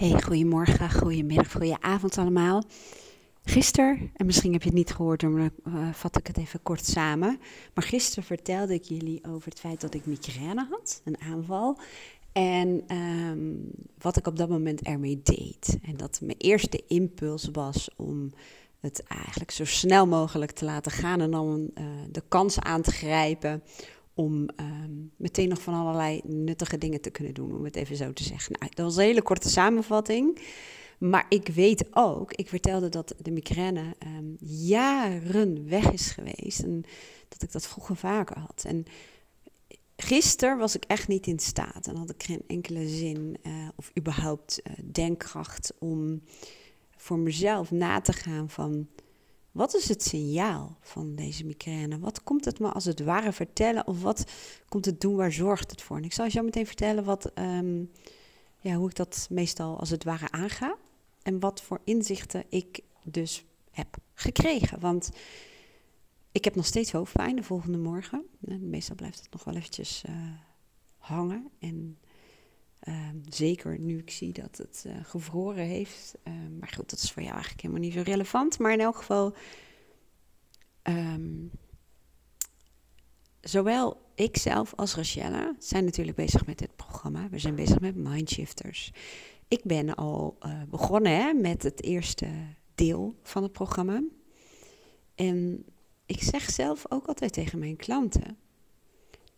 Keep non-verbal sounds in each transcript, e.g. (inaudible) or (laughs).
Hey, goedemorgen, goedemiddag, goedenavond allemaal. Gisteren, en misschien heb je het niet gehoord, dan uh, vat ik het even kort samen. Maar gisteren vertelde ik jullie over het feit dat ik migraine had, een aanval. En ehm, wat ik op dat moment ermee deed. En dat mijn eerste impuls was om het eigenlijk zo snel mogelijk te laten gaan en dan uh, de kans aan te grijpen om ehm, meteen nog van allerlei nuttige dingen te kunnen doen, om het even zo te zeggen. Nou, dat was een hele korte samenvatting. Maar ik weet ook, ik vertelde dat de migraine ehm, jaren weg is geweest en dat ik dat vroeger vaker had. En gisteren was ik echt niet in staat en had ik geen enkele zin uh, of überhaupt uh, denkkracht om voor mezelf na te gaan van wat is het signaal van deze migraine? Wat komt het me als het ware vertellen of wat komt het doen? Waar zorgt het voor? En ik zal je zo meteen vertellen wat, um, ja, hoe ik dat meestal als het ware aanga en wat voor inzichten ik dus heb gekregen. Want ik heb nog steeds hoofdpijn de volgende morgen. Meestal blijft het nog wel eventjes uh, hangen en Ehm, zeker nu ik zie dat het uh, gevroren heeft. Ehm, maar goed, dat is voor jou eigenlijk helemaal niet zo relevant. Maar in elk geval, um, zowel ik zelf als Rachelle zijn natuurlijk bezig met dit programma. We zijn bezig met Mindshifters. Ik ben al uh, begonnen hè, met het eerste deel van het programma. En ik zeg zelf ook altijd tegen mijn klanten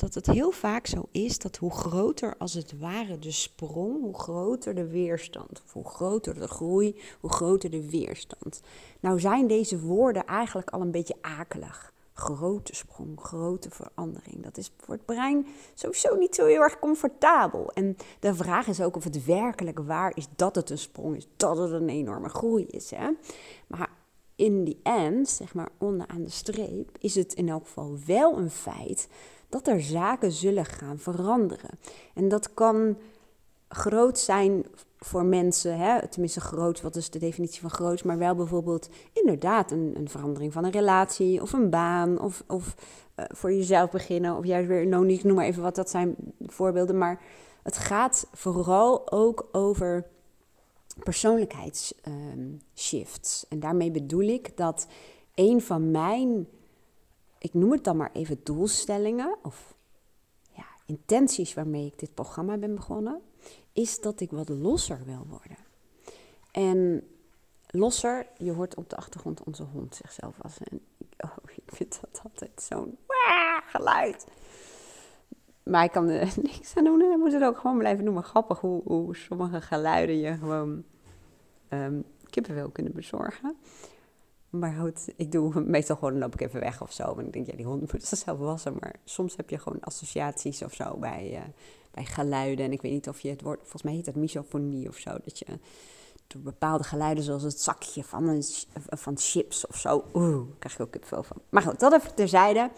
dat het heel vaak zo is dat hoe groter als het ware de sprong, hoe groter de weerstand. Of hoe groter de groei, hoe groter de weerstand. Nou zijn deze woorden eigenlijk al een beetje akelig. Grote sprong, grote verandering. Dat is voor het brein sowieso niet zo heel erg comfortabel. En de vraag is ook of het werkelijk waar is dat het een sprong is, dat het een enorme groei is. Hè? Maar in die end, zeg maar onderaan de streep, is het in elk geval wel een feit dat er zaken zullen gaan veranderen. En dat kan groot zijn voor mensen, hè? tenminste groot, wat is de definitie van groot, maar wel bijvoorbeeld inderdaad een, een verandering van een relatie of een baan of, of uh, voor jezelf beginnen of juist weer, nou niet, noem maar even wat, dat zijn voorbeelden, maar het gaat vooral ook over persoonlijkheidsshifts. Um, en daarmee bedoel ik dat een van mijn ik noem het dan maar even doelstellingen of ja, intenties waarmee ik dit programma ben begonnen, is dat ik wat losser wil worden. En losser, je hoort op de achtergrond onze hond zichzelf wassen. En (laughs) oh, ik vind dat altijd zo'n geluid. Maar ik kan er (laughs) niks aan doen. En dan moet het ook gewoon blijven noemen. Grappig hoe, hoe sommige geluiden je gewoon um, kippenvel kunnen bezorgen. Maar goed, ik doe (laughs) meestal gewoon, loop ik even weg of zo. En ik denk, ja, die hond moet zichzelf wassen. Maar soms heb je gewoon associaties of zo bij, uh, bij geluiden. En ik weet niet of je het woord, volgens mij heet het misofonie of zo. Dat je door bepaalde geluiden, zoals het zakje van, een, van chips of zo. Oeh, krijg ik ook veel van. Maar goed, dat even terzijde.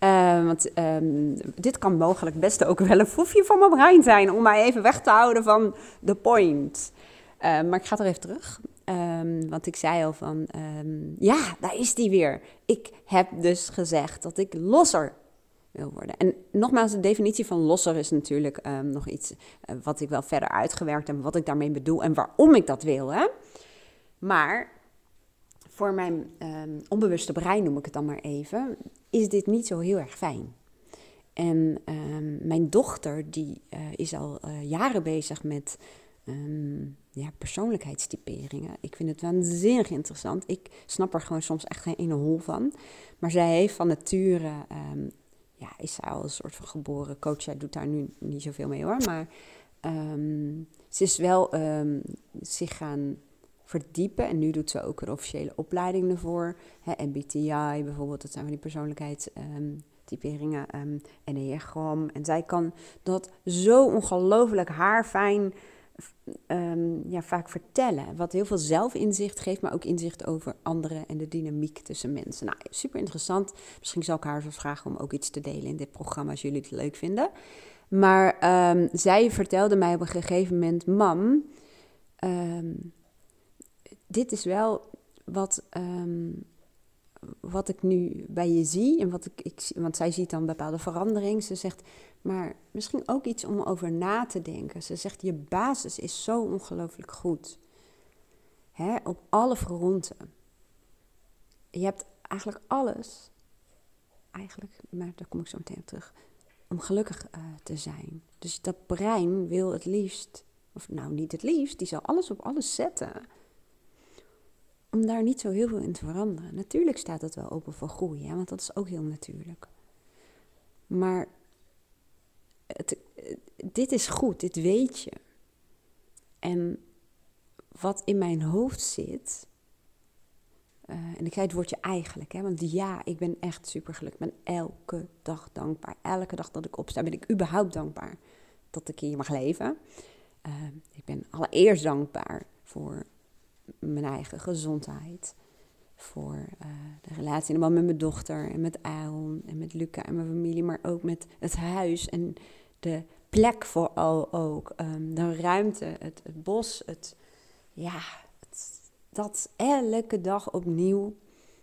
Uh, want um, dit kan mogelijk best ook wel een foefje van mijn brein zijn. Om mij even weg te houden van de point. Uh, maar ik ga er even terug. Um, want ik zei al van, um, ja, daar is die weer. Ik heb dus gezegd dat ik losser wil worden. En nogmaals, de definitie van losser is natuurlijk um, nog iets uh, wat ik wel verder uitgewerkt heb, wat ik daarmee bedoel en waarom ik dat wil. Hè? Maar voor mijn onbewuste brein, noem ik het dan maar even, is dit niet zo heel erg fijn. En mijn dochter, die uh, is al uh, jaren bezig met ja, persoonlijkheidstyperingen. Ik vind het waanzinnig interessant. Ik snap er gewoon soms echt geen ene hol van. Maar zij heeft van nature, um, ja, is zij al een soort van geboren coach. Zij doet daar nu niet zoveel mee hoor. Maar um, ze is wel zich gaan verdiepen. En nu doet ze ook een officiële opleiding ervoor. Hè, MBTI bijvoorbeeld, dat zijn van die persoonlijkheidstyperingen. Um, Enneagram. En zij kan dat zo ongelooflijk haarfijn um, ja, vaak vertellen. Wat heel veel zelfinzicht geeft, maar ook inzicht over anderen en de dynamiek tussen mensen. Nou, super interessant. Misschien zal ik haar zo vragen om ook iets te delen in dit programma als jullie het leuk vinden. Maar um, zij vertelde mij op een gegeven moment: Mam, um, dit is wel wat wat ik nu bij je zie en wat ik, ik want zij ziet dan bepaalde verandering. Ze zegt, maar misschien ook iets om over na te denken. Ze zegt, je basis is zo ongelooflijk goed. Hè, op alle fronten. Je hebt eigenlijk alles, eigenlijk, maar daar kom ik zo meteen op terug, om gelukkig uh, te zijn. Dus dat brein wil het liefst, of nou niet het liefst, die zal alles op alles zetten om daar niet zo heel veel in te veranderen. Natuurlijk staat het wel open voor groei, hè, want dat is ook heel natuurlijk. Maar het, dit is goed, dit weet je. En wat in mijn hoofd zit, uh, en ik zei het woordje eigenlijk, hè, want ja, ik ben echt super gelukkig. Ik ben elke dag dankbaar. Elke dag dat ik opsta, ben ik überhaupt dankbaar dat ik hier mag leven. Uh, ik ben allereerst dankbaar voor mijn eigen gezondheid. Voor uh, de relatie en met mijn dochter en met Aaron en met Luca en mijn familie, maar ook met het huis en de plek vooral ook. Um, de ruimte, het, bos, het, ja, dat elke dag opnieuw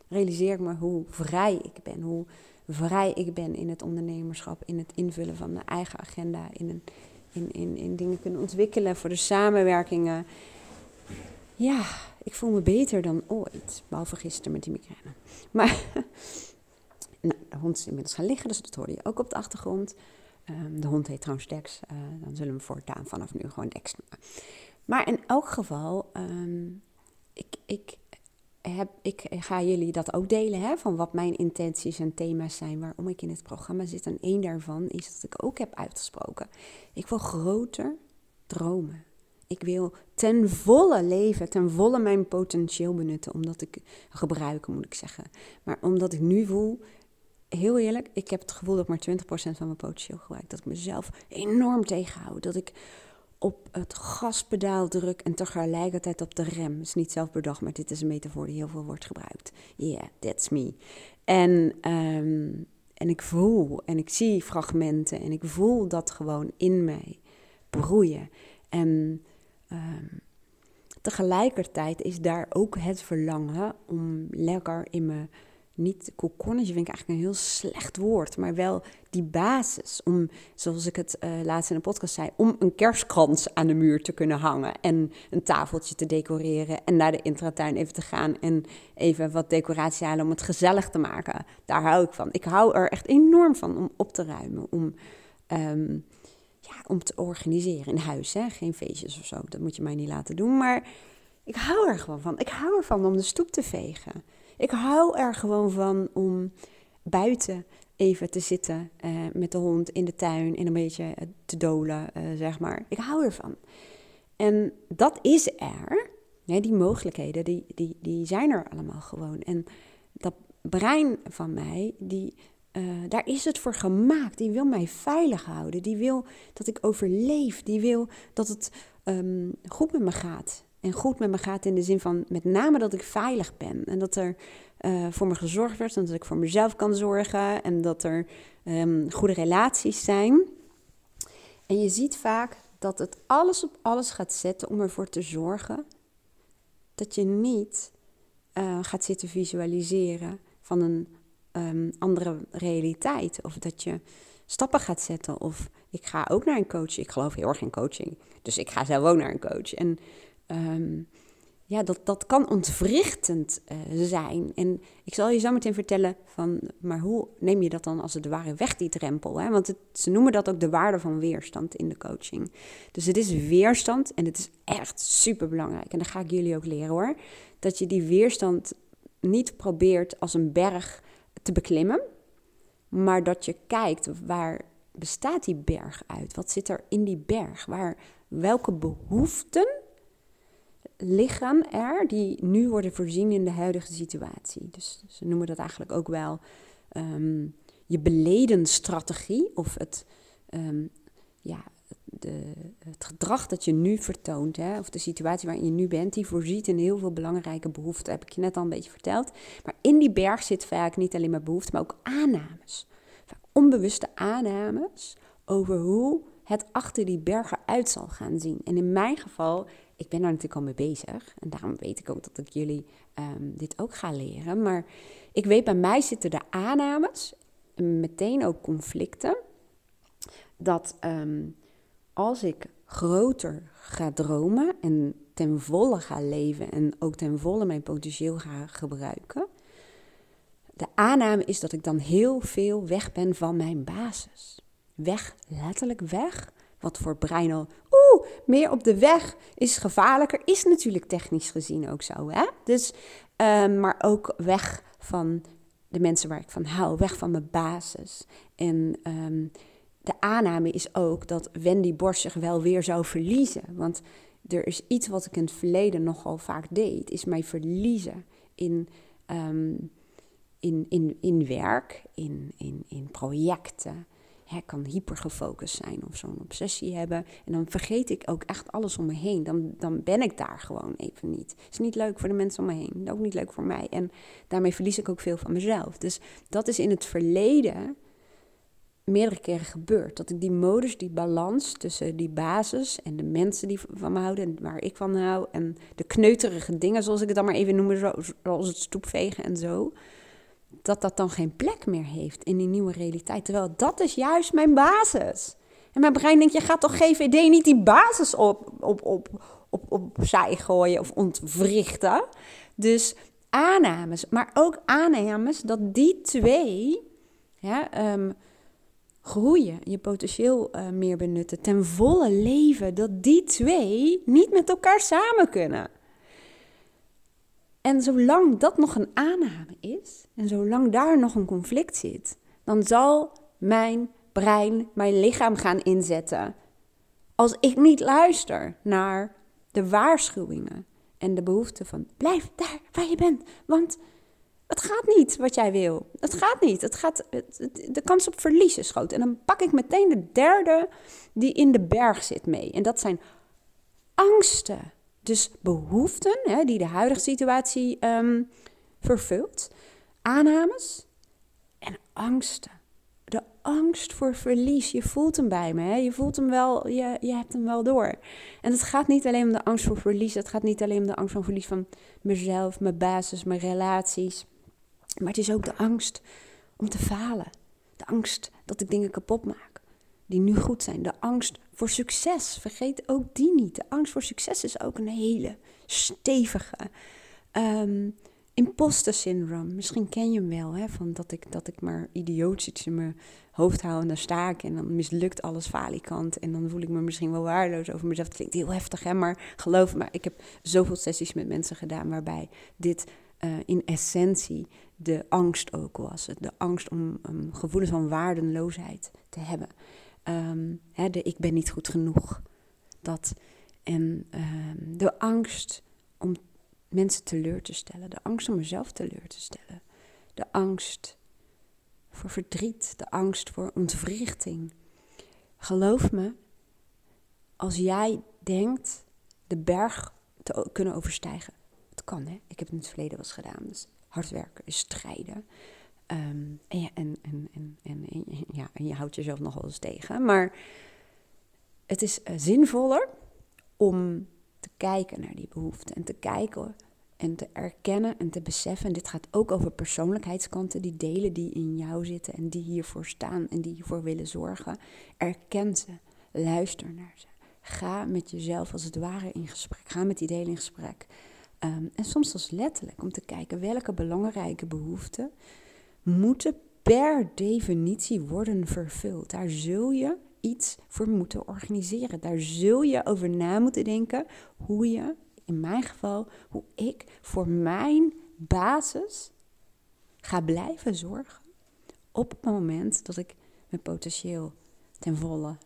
realiseer ik me hoe vrij ik ben. Hoe vrij ik ben in het ondernemerschap, in het invullen van mijn eigen agenda, in, in, in, in dingen kunnen ontwikkelen voor de samenwerkingen. Ja, ik voel me beter dan ooit. Behalve gisteren met die migraine. Maar (laughs) nou, de hond is inmiddels gaan liggen, dus dat hoorde je ook op de achtergrond. Um, de hond heet trouwens Dex. Uh, dan zullen we voortaan vanaf nu gewoon Dex noemen. Maar in elk geval, um, ik, ik, heb, ik ga jullie dat ook delen, hè, van wat mijn intenties en thema's zijn, waarom ik in het programma zit. En één daarvan is dat ik ook heb uitgesproken. Ik wil groter dromen. Ik wil ten volle leven, ten volle mijn potentieel benutten, omdat ik gebruiken moet ik zeggen. Maar omdat ik nu voel, heel eerlijk, ik heb het gevoel dat ik maar 20% van mijn potentieel gebruik. Dat ik mezelf enorm tegenhoud. Dat ik op het gaspedaal druk en tegelijkertijd op de rem. Het is niet zelf bedacht, maar dit is een metafoor die heel veel wordt gebruikt. Yeah, that's me. En, um, en ik voel en ik zie fragmenten en ik voel dat gewoon in mij broeien. En um, tegelijkertijd is daar ook het verlangen om lekker in mijn niet kokonnetje vind ik eigenlijk een heel slecht woord, maar wel die basis om, zoals ik het uh, laatst in een podcast zei, om een kerstkrans aan de muur te kunnen hangen en een tafeltje te decoreren en naar de intratuin even te gaan en even wat decoratie halen om het gezellig te maken. Daar hou ik van. Ik hou er echt enorm van om op te ruimen, om, um, om te organiseren in huis. Hè? Geen feestjes of zo, dat moet je mij niet laten doen, maar ik hou er gewoon van. Ik hou ervan om de stoep te vegen. Ik hou er gewoon van om buiten even te zitten uh, met de hond in de tuin en een beetje eh, te dolen, uh, zeg maar. Ik hou ervan. En dat is er. Die mogelijkheden, die, die, die zijn er allemaal gewoon. En dat brein van mij, die, uh, daar is het voor gemaakt. Die wil mij veilig houden. Die wil dat ik overleef. Die wil dat het um, goed met me gaat en goed met me gaat in de zin van met name dat ik veilig ben. En dat er uh, voor me gezorgd wordt en dat ik voor mezelf kan zorgen en dat er um, goede relaties zijn. En je ziet vaak dat het alles op alles gaat zetten om ervoor te zorgen dat je niet uh, gaat zitten visualiseren van een um, andere realiteit. Of dat je stappen gaat zetten. Of ik ga ook naar een coach. Ik geloof heel erg in coaching. Dus ik ga zelf ook naar een coach. En um, ja, dat, dat kan ontwrichtend uh, zijn. En ik zal je zo meteen vertellen van, maar hoe neem je dat dan als het ware weg, die drempel? Hè? Want ze noemen dat ook de waarde van weerstand in de coaching. Dus het is weerstand en het is echt super belangrijk. En dat ga ik jullie ook leren hoor. Dat je die weerstand niet probeert als een berg te beklimmen, maar dat je kijkt waar bestaat die berg uit? Wat zit er in die berg? Waar, welke behoeften liggen er die nu worden voorzien in de huidige situatie. Dus ze noemen dat eigenlijk ook wel um, je beledenstrategie of het, um, ja, de, het gedrag dat je nu vertoont, hè, of de situatie waarin je nu bent, die voorziet in heel veel belangrijke behoeften. heb ik je net al een beetje verteld. Maar in die berg zit vaak niet alleen maar behoeften, maar ook aannames. Vaak onbewuste aannames over hoe het achter die bergen uit zal gaan zien. En in mijn geval ik ben daar natuurlijk al mee bezig. En daarom weet ik ook dat ik jullie ehm, dit ook ga leren. Maar ik weet, bij mij zitten de aannames, meteen ook conflicten. Dat ehm, als ik groter ga dromen en ten volle ga leven en ook ten volle mijn potentieel ga gebruiken. De aanname is dat ik dan heel veel weg ben van mijn basis. Weg, letterlijk weg. Wat voor brein al, oeh, meer op de weg is gevaarlijker, is natuurlijk technisch gezien ook zo. Hè? Dus, ehm, maar ook weg van de mensen waar ik van hou, weg van mijn basis. En um, de aanname is ook dat Wendy Borst zich wel weer zou verliezen. Want er is iets wat ik in het verleden nogal vaak deed, is mij verliezen in, um, in, in, in werk, in, in, in projecten. Ik kan hypergefocust zijn of zo'n obsessie hebben. En dan vergeet ik ook echt alles om me heen. Dan, dan ben ik daar gewoon even niet. Het is niet leuk voor de mensen om me heen. Ook niet leuk voor mij. En daarmee verlies ik ook veel van mezelf. Dus dat is in het verleden meerdere keren gebeurd. Dat ik die modus, die balans tussen die basis en de mensen die van me houden en waar ik van hou. En de kneuterige dingen, zoals ik het dan maar even noem, zoals het stoepvegen en zo. Dat dat dan geen plek meer heeft in die nieuwe realiteit. Terwijl dat is juist mijn basis. En mijn brein denkt, je gaat toch GVD niet die basis op, op, op, op, opzij gooien of ontwrichten. Dus aannames, maar ook aannames dat die twee... Ja, groeien, je potentieel uh, meer benutten, ten volle leven, dat die twee niet met elkaar samen kunnen. En zolang dat nog een aanname is, en zolang daar nog een conflict zit, dan zal mijn brein mijn lichaam gaan inzetten. Als ik niet luister naar de waarschuwingen en de behoeften van blijf daar waar je bent, want het gaat niet wat jij wil. Het gaat niet. Het gaat, de kans op verlies is groot. En dan pak ik meteen de derde die in de berg zit mee. En dat zijn angsten. Dus behoeften hè, die de huidige situatie um, vervult. Aannames en angsten. De angst voor verlies. Je voelt hem bij me. Hè? Je voelt hem wel, je, je hebt hem wel door. En het gaat niet alleen om de angst voor verlies. Het gaat niet alleen om de angst voor verlies van mezelf, mijn basis, mijn relaties maar het is ook de angst om te falen. De angst dat ik dingen kapot maak die nu goed zijn. De angst voor succes. Vergeet ook die niet. De angst voor succes is ook een hele stevige. Um, imposter syndrome. Misschien ken je hem wel. Hè, van dat, ik, dat ik maar idioot iets in mijn hoofd hou en dan sta ik en dan mislukt alles falikant. En dan voel ik me misschien wel waardeloos over mezelf. Het klinkt heel heftig, hè, maar geloof me, ik heb zoveel sessies met mensen gedaan waarbij dit uh, in essentie de angst ook was. De angst om um, gevoelens van waardeloosheid te hebben. Um, hè, de ik ben niet goed genoeg. Dat, en um, de angst om mensen teleur te stellen. De angst om mezelf teleur te stellen. De angst voor verdriet. De angst voor ontwrichting. Geloof me, als jij denkt de berg te kunnen overstijgen. Het kan, hè? Ik heb het in het verleden wel eens gedaan. Dus hard werken is strijden. Um, en, en, en, en, en, ja, en je houdt jezelf nog wel eens tegen. Maar het is uh, zinvoller om te kijken naar die behoeften. En te kijken en te erkennen en te beseffen. En dit gaat ook over persoonlijkheidskanten, die delen die in jou zitten en die hiervoor staan en die hiervoor willen zorgen. Erken ze. Luister naar ze. Ga met jezelf als het ware in gesprek. Ga met die delen in gesprek. Ehm, en soms als letterlijk om te kijken welke belangrijke behoeften moeten per definitie worden vervuld. Daar zul je iets voor moeten organiseren. Daar zul je over na moeten denken hoe je, in mijn geval, hoe ik voor mijn basis ga blijven zorgen op het moment dat ik mijn potentieel ten volle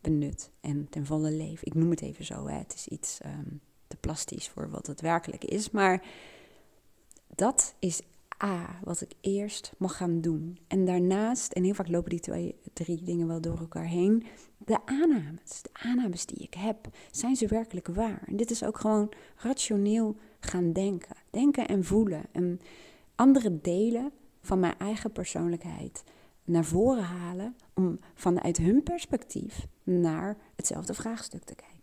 benut en ten volle leef. Ik noem het even zo, hè. het is iets ehm, te plastisch voor wat het werkelijk is. Maar dat is A, wat ik eerst mag gaan doen. En daarnaast, en heel vaak lopen die twee, drie dingen wel door elkaar heen, de aannames. De aannames die ik heb, zijn ze werkelijk waar? En dit is ook gewoon rationeel gaan denken. Denken en voelen. En andere delen van mijn eigen persoonlijkheid naar voren halen om vanuit hun perspectief naar hetzelfde vraagstuk te kijken.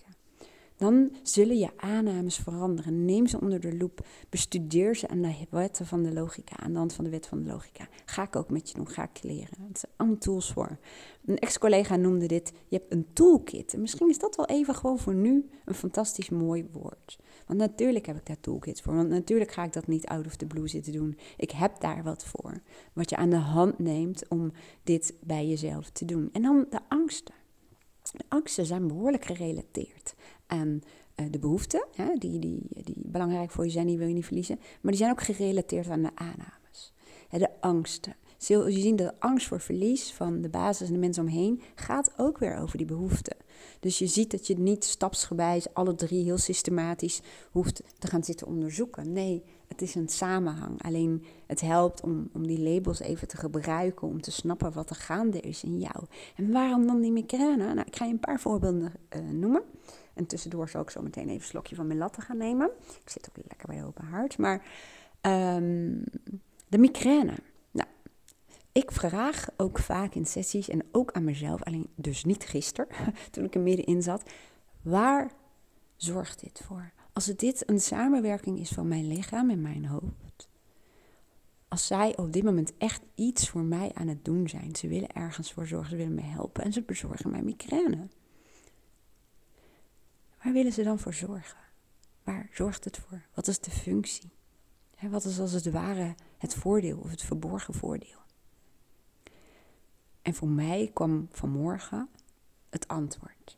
Dan zullen je aannames veranderen. Neem ze onder de loep. Bestudeer ze aan de wetten van de logica, aan de hand van de wet van de logica. Ga ik ook met je doen, ga ik leren. Het zijn allemaal tools voor. Een ex-collega noemde dit, je hebt een toolkit. En misschien is dat wel even gewoon voor nu een fantastisch mooi woord. Want natuurlijk heb ik daar toolkits voor. Want natuurlijk ga ik dat niet out of the blue zitten doen. Ik heb daar wat voor. Wat je aan de hand neemt om dit bij jezelf te doen. En dan de angsten. De angsten zijn behoorlijk gerelateerd aan uh, de behoeften, die, die, die belangrijk voor je zijn, die wil je niet verliezen. Maar die zijn ook gerelateerd aan de aannames. de angsten. Je zien dat de angst voor verlies van de basis en de mensen omheen gaat ook weer over die behoeften. Dus je ziet dat je niet stapsgewijs alle drie heel systematisch hoeft te gaan zitten onderzoeken. Nee, het is een samenhang. Alleen het helpt om, om die labels even te gebruiken, om te snappen wat er gaande is in jou. En waarom dan die migraine? Nou, ik ga je een paar voorbeelden uh, noemen. En tussendoor zal ik zo meteen even een slokje van mijn latte gaan nemen. Ik zit ook lekker bij open hart. Maar um, de migraine. Nou, ik vraag ook vaak in sessies en ook aan mezelf, alleen dus niet gisteren, (laughs) toen ik er middenin zat, waar zorgt dit voor? Als dit een samenwerking is van mijn lichaam en mijn hoofd, als zij op dit moment echt iets voor mij aan het doen zijn, ze willen ergens voor zorgen, ze willen me helpen en ze bezorgen mij migraine. Waar willen ze dan voor zorgen? Waar zorgt het voor? Wat is de functie? wat is als het ware het voordeel of het verborgen voordeel? En voor mij kwam vanmorgen het antwoord.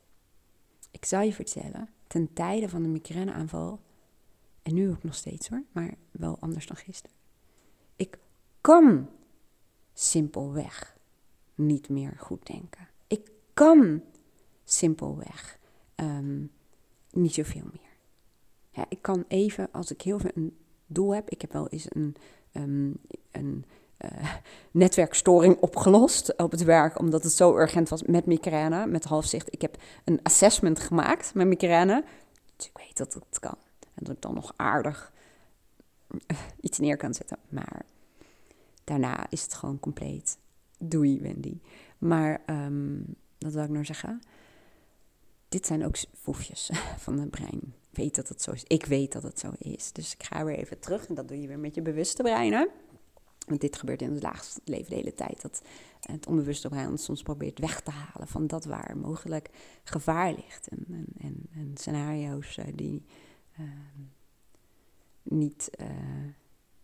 Ik zal je vertellen, ten tijde van de migraineaanval, en nu ook nog steeds hoor, maar wel anders dan gisteren. Ik kan simpelweg niet meer goed denken. Ik kan simpelweg um, niet zoveel meer. Ja, ik kan even, als ik heel veel een doel heb, ik heb wel eens een, um, een uh, (laughs) netwerkstoring opgelost op het werk, omdat het zo urgent was met migraine, met halfzicht. Ik heb een assessment gemaakt met migraine, dus ik weet dat het kan. En dat ik dan nog aardig (laughs) iets neer kan zetten. Maar daarna is het gewoon compleet. Doei, Wendy. Maar um, wat wil ik nou zeggen? Dit zijn ook foefjes (laughs) van het brein. Weet dat het zo is. Ik weet dat het zo is. Dus ik ga weer even terug en dat doe je weer met je bewuste brein. Want dit gebeurt in het laagste leven de hele tijd. Dat het onbewuste brein ons soms probeert weg te halen van dat waar mogelijk gevaar ligt. En, en, en, en scenario's uh, die uh, niet uh,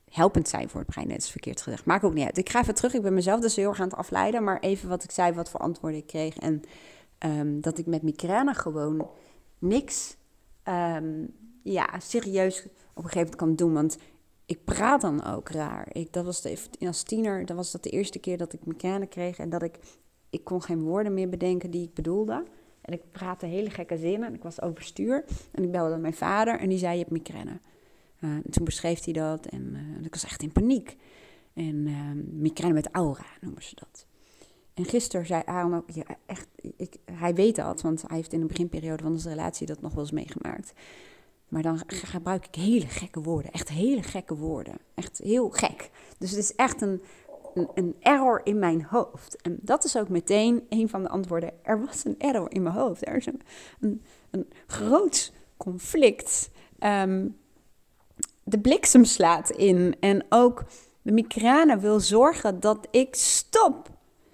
helpend zijn voor het brein. Net is verkeerd gezegd. Maakt ook niet uit. Ik ga even terug. Ik ben mezelf dus heel erg aan het afleiden. Maar even wat ik zei, wat voor antwoorden ik kreeg. En um, dat ik met migraine gewoon niks um, ja, serieus op een gegeven moment kan doen. Want ik praat dan ook raar. Ik, dat was de, als tiener dat was dat de eerste keer dat ik migraine kreeg. En dat ik, ik kon geen woorden meer bedenken die ik bedoelde. En ik praatte hele gekke zinnen. Ik was overstuur. En ik belde mijn vader en die zei, je hebt migraine. Uh, en toen beschreef hij dat en uh, ik was echt in paniek. En uh, migraine met aura noemen ze dat. En gisteren zei Aaron ook, echt, ik, hij weet dat, want hij heeft in de beginperiode van onze relatie dat nog wel eens meegemaakt. Maar dan gebruik ik hele gekke woorden, echt hele gekke woorden. Echt heel gek. Dus het is echt een, een, een, error in mijn hoofd. En dat is ook meteen een van de antwoorden. Er was een error in mijn hoofd. Er is een, een, groot conflict. Um, de bliksem slaat in. En ook de migraine wil zorgen dat ik stop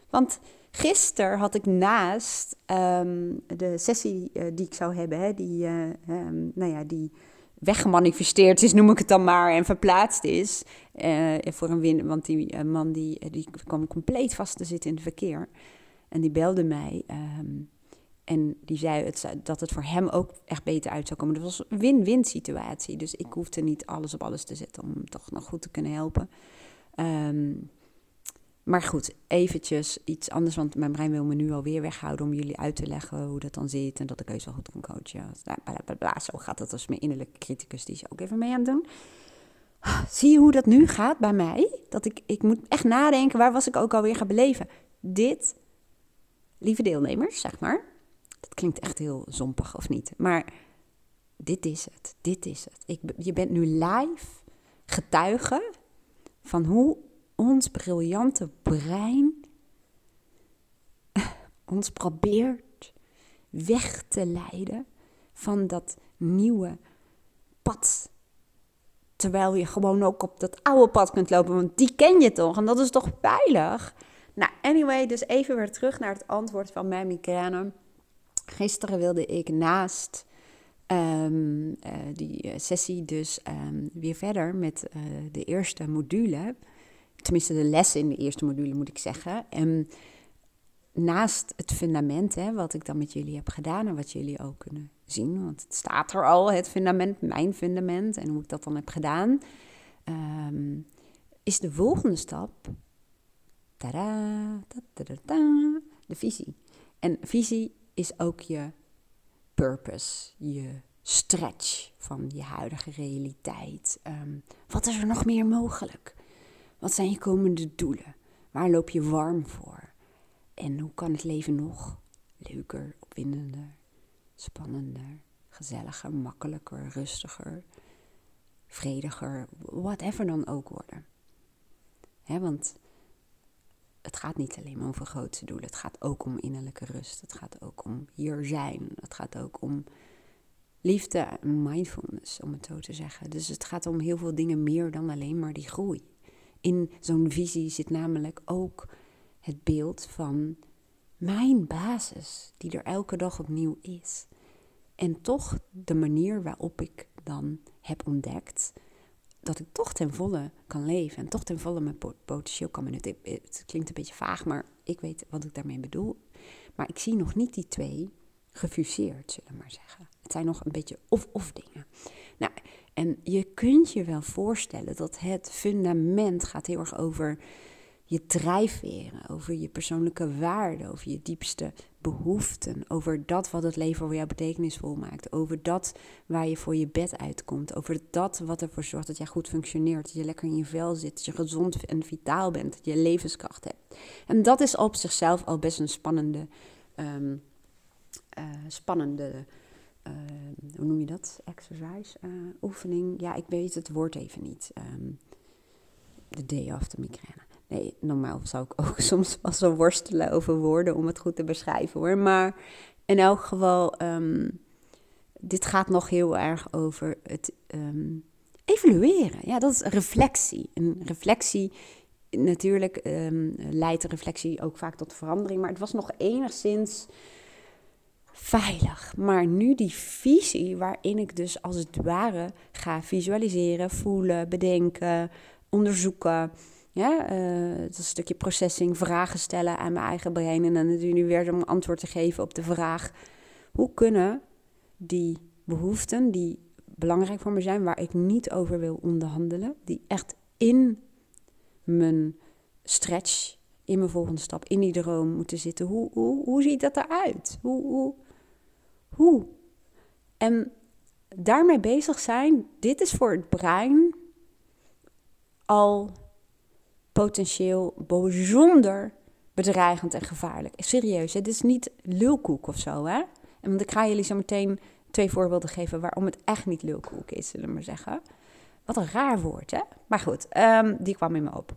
want gisteren had ik naast um, de sessie uh, die ik zou hebben, hè, die, uh, um, nou ja, die weggemanifesteerd is, noem ik het dan maar, en verplaatst is uh, voor een win. Want die man die, die kwam compleet vast te zitten in het verkeer. En die belde mij. Um, en die zei het, dat het voor hem ook echt beter uit zou komen. Dat was een win-win situatie. Dus ik hoefde niet alles op alles te zetten om hem toch nog goed te kunnen helpen. Um, maar goed, eventjes iets anders, want mijn brein wil me nu alweer weghouden om jullie uit te leggen hoe dat dan zit en dat ik heus wel goed kan coachen. Bla, bla, Zo gaat dat als mijn innerlijke criticus, die is ook even mee aan doen. Zie je hoe dat nu gaat bij mij? Dat ik, ik moet echt nadenken, waar was ik ook alweer gaan beleven? Dit, lieve deelnemers, zeg maar. Dat klinkt echt heel zompig of niet, maar dit is het, dit is het. Ik, je bent nu live getuige van hoe ons briljante brein ons probeert weg te leiden van dat nieuwe pad. Terwijl je gewoon ook op dat oude pad kunt lopen, want die ken je toch en dat is toch veilig? Nou, anyway, dus even weer terug naar het antwoord van mijn migraine. Gisteren wilde ik naast um, uh, die sessie dus um, weer verder met de eerste module. Tenminste, de lessen in de eerste module moet ik zeggen. En naast het fundament, hè, wat ik dan met jullie heb gedaan en wat jullie ook kunnen zien, want het staat er al, het fundament, mijn fundament en hoe ik dat dan heb gedaan, um, is de volgende stap tada, tada, de visie. En visie is ook je purpose, je stretch van je huidige realiteit. Um, wat is er nog meer mogelijk? Wat zijn je komende doelen? Waar loop je warm voor? En hoe kan het leven nog leuker, opwindender, spannender, gezelliger, makkelijker, rustiger, vrediger, whatever dan ook worden? Want het gaat niet alleen over grootste doelen. Het gaat ook om innerlijke rust. Het gaat ook om hier zijn. Het gaat ook om liefde en mindfulness, om het zo te zeggen. Dus het gaat om heel veel dingen meer dan alleen maar die groei. In zo'n visie zit namelijk ook het beeld van mijn basis, die er elke dag opnieuw is. En toch de manier waarop ik dan heb ontdekt dat ik toch ten volle kan leven en toch ten volle mijn potentieel kan benutten. Het klinkt een beetje vaag, maar ik weet wat ik daarmee bedoel. Maar ik zie nog niet die twee gefuseerd, zullen we maar zeggen. Het zijn nog een beetje of-of dingen. Nou, en je kunt je wel voorstellen dat het fundament gaat heel erg over je drijfveren, over je persoonlijke waarden, over je diepste behoeften, over dat wat het leven voor jou betekenisvol maakt, over dat waar je voor je bed uitkomt, over dat wat ervoor zorgt dat jij goed functioneert, dat je lekker in je vel zit, dat je gezond en vitaal bent, dat je levenskracht hebt. En dat is op zichzelf al best een spannende, um, spannende, hoe noem je dat? Exercise, uh, oefening. Ja, ik weet het woord even niet. Um, the day after migraine. Nee, normaal zou ik ook (laughs) soms wel zo worstelen over woorden om het goed te beschrijven hoor. Maar in elk geval, um, dit gaat nog heel erg over het evalueren. Ja, dat is reflectie. Een reflectie, natuurlijk leidt de reflectie ook vaak tot verandering. Maar het was nog enigszins veilig. Maar nu die visie waarin ik dus als het ware ga visualiseren, voelen, bedenken, onderzoeken ja, uh, dat is een stukje processing, vragen stellen aan mijn eigen brein. En dan weer om antwoord te geven op de vraag: hoe kunnen die behoeften die belangrijk voor me zijn, waar ik niet over wil onderhandelen, die echt in mijn stretch, in mijn volgende stap, in die droom moeten zitten. Hoe, hoe, hoe ziet dat eruit? Hoe, hoe, hoe? En daarmee bezig zijn, dit is voor het brein al potentieel bijzonder bedreigend en gevaarlijk. Serieus, het is niet lulkoek of zo, hè? En want ik ga jullie zo meteen twee voorbeelden geven waarom het echt niet lulkoek is, zullen we maar zeggen. Wat een raar woord, hè? Maar goed, um, die kwam in me op.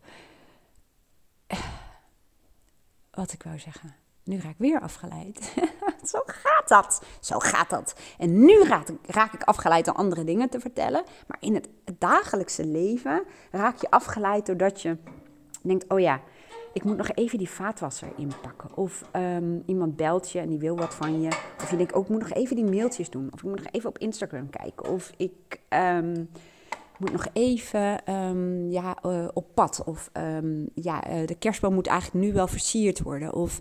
Wat ik wou zeggen. Nu raak ik weer afgeleid. (laughs) Zo gaat dat. Zo gaat dat. En nu raak ik, raak ik afgeleid door andere dingen te vertellen. Maar in het dagelijkse leven raak je afgeleid doordat je denkt, oh ja, ik moet nog even die vaatwasser inpakken. Of um, iemand belt je en die wil wat van je. Of je denkt, oh, ik moet nog even die mailtjes doen. Of ik moet nog even op Instagram kijken. Of ik um, moet nog even um, ja, uh, op pad. Of ja, uh, de kerstboom moet eigenlijk nu wel versierd worden. Of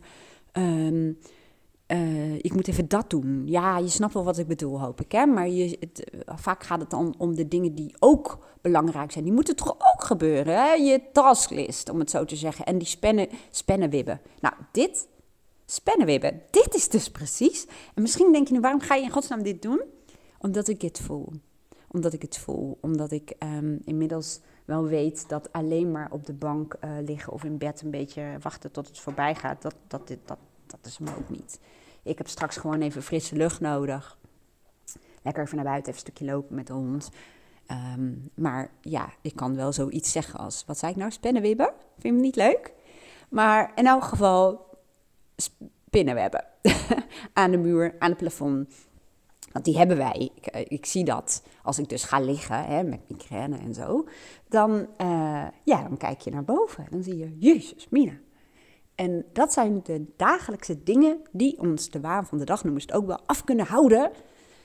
uh, ik moet even dat doen. Ja, je snapt wel wat ik bedoel, hoop ik. Hè? Maar je, het, eh, vaak gaat het dan om de dingen die ook belangrijk zijn. Die moeten toch ook gebeuren, hè? Je tasklist, om het zo te zeggen. En die spennen, spennenwibben. Nou, dit, spennenwibben, dit is dus precies. En misschien denk je nu, waarom ga je in godsnaam dit doen? Omdat ik het voel. Omdat ik het voel. Omdat ik um, inmiddels wel weet dat alleen maar op de bank uh, liggen of in bed een beetje wachten tot het voorbij gaat, dat, dat, dit, dat, dat is me ook niet. Ik heb straks gewoon even frisse lucht nodig. Lekker even naar buiten, even een stukje lopen met de hond. Um, maar ja, ik kan wel zoiets zeggen als, wat zei ik nou, spinnenwebben? Vind je hem niet leuk? Maar in elk geval spinnenwebben. (laughs) aan de muur, aan het plafond. Want die hebben wij. Ik, eh, ik, zie dat als ik dus ga liggen hè, met migraine en zo. Dan, uh, ja, dan kijk je naar boven. Dan zie je, Jezus, Mina. En dat zijn de dagelijkse dingen die ons de waan van de dag noemen. Het ook wel af kunnen houden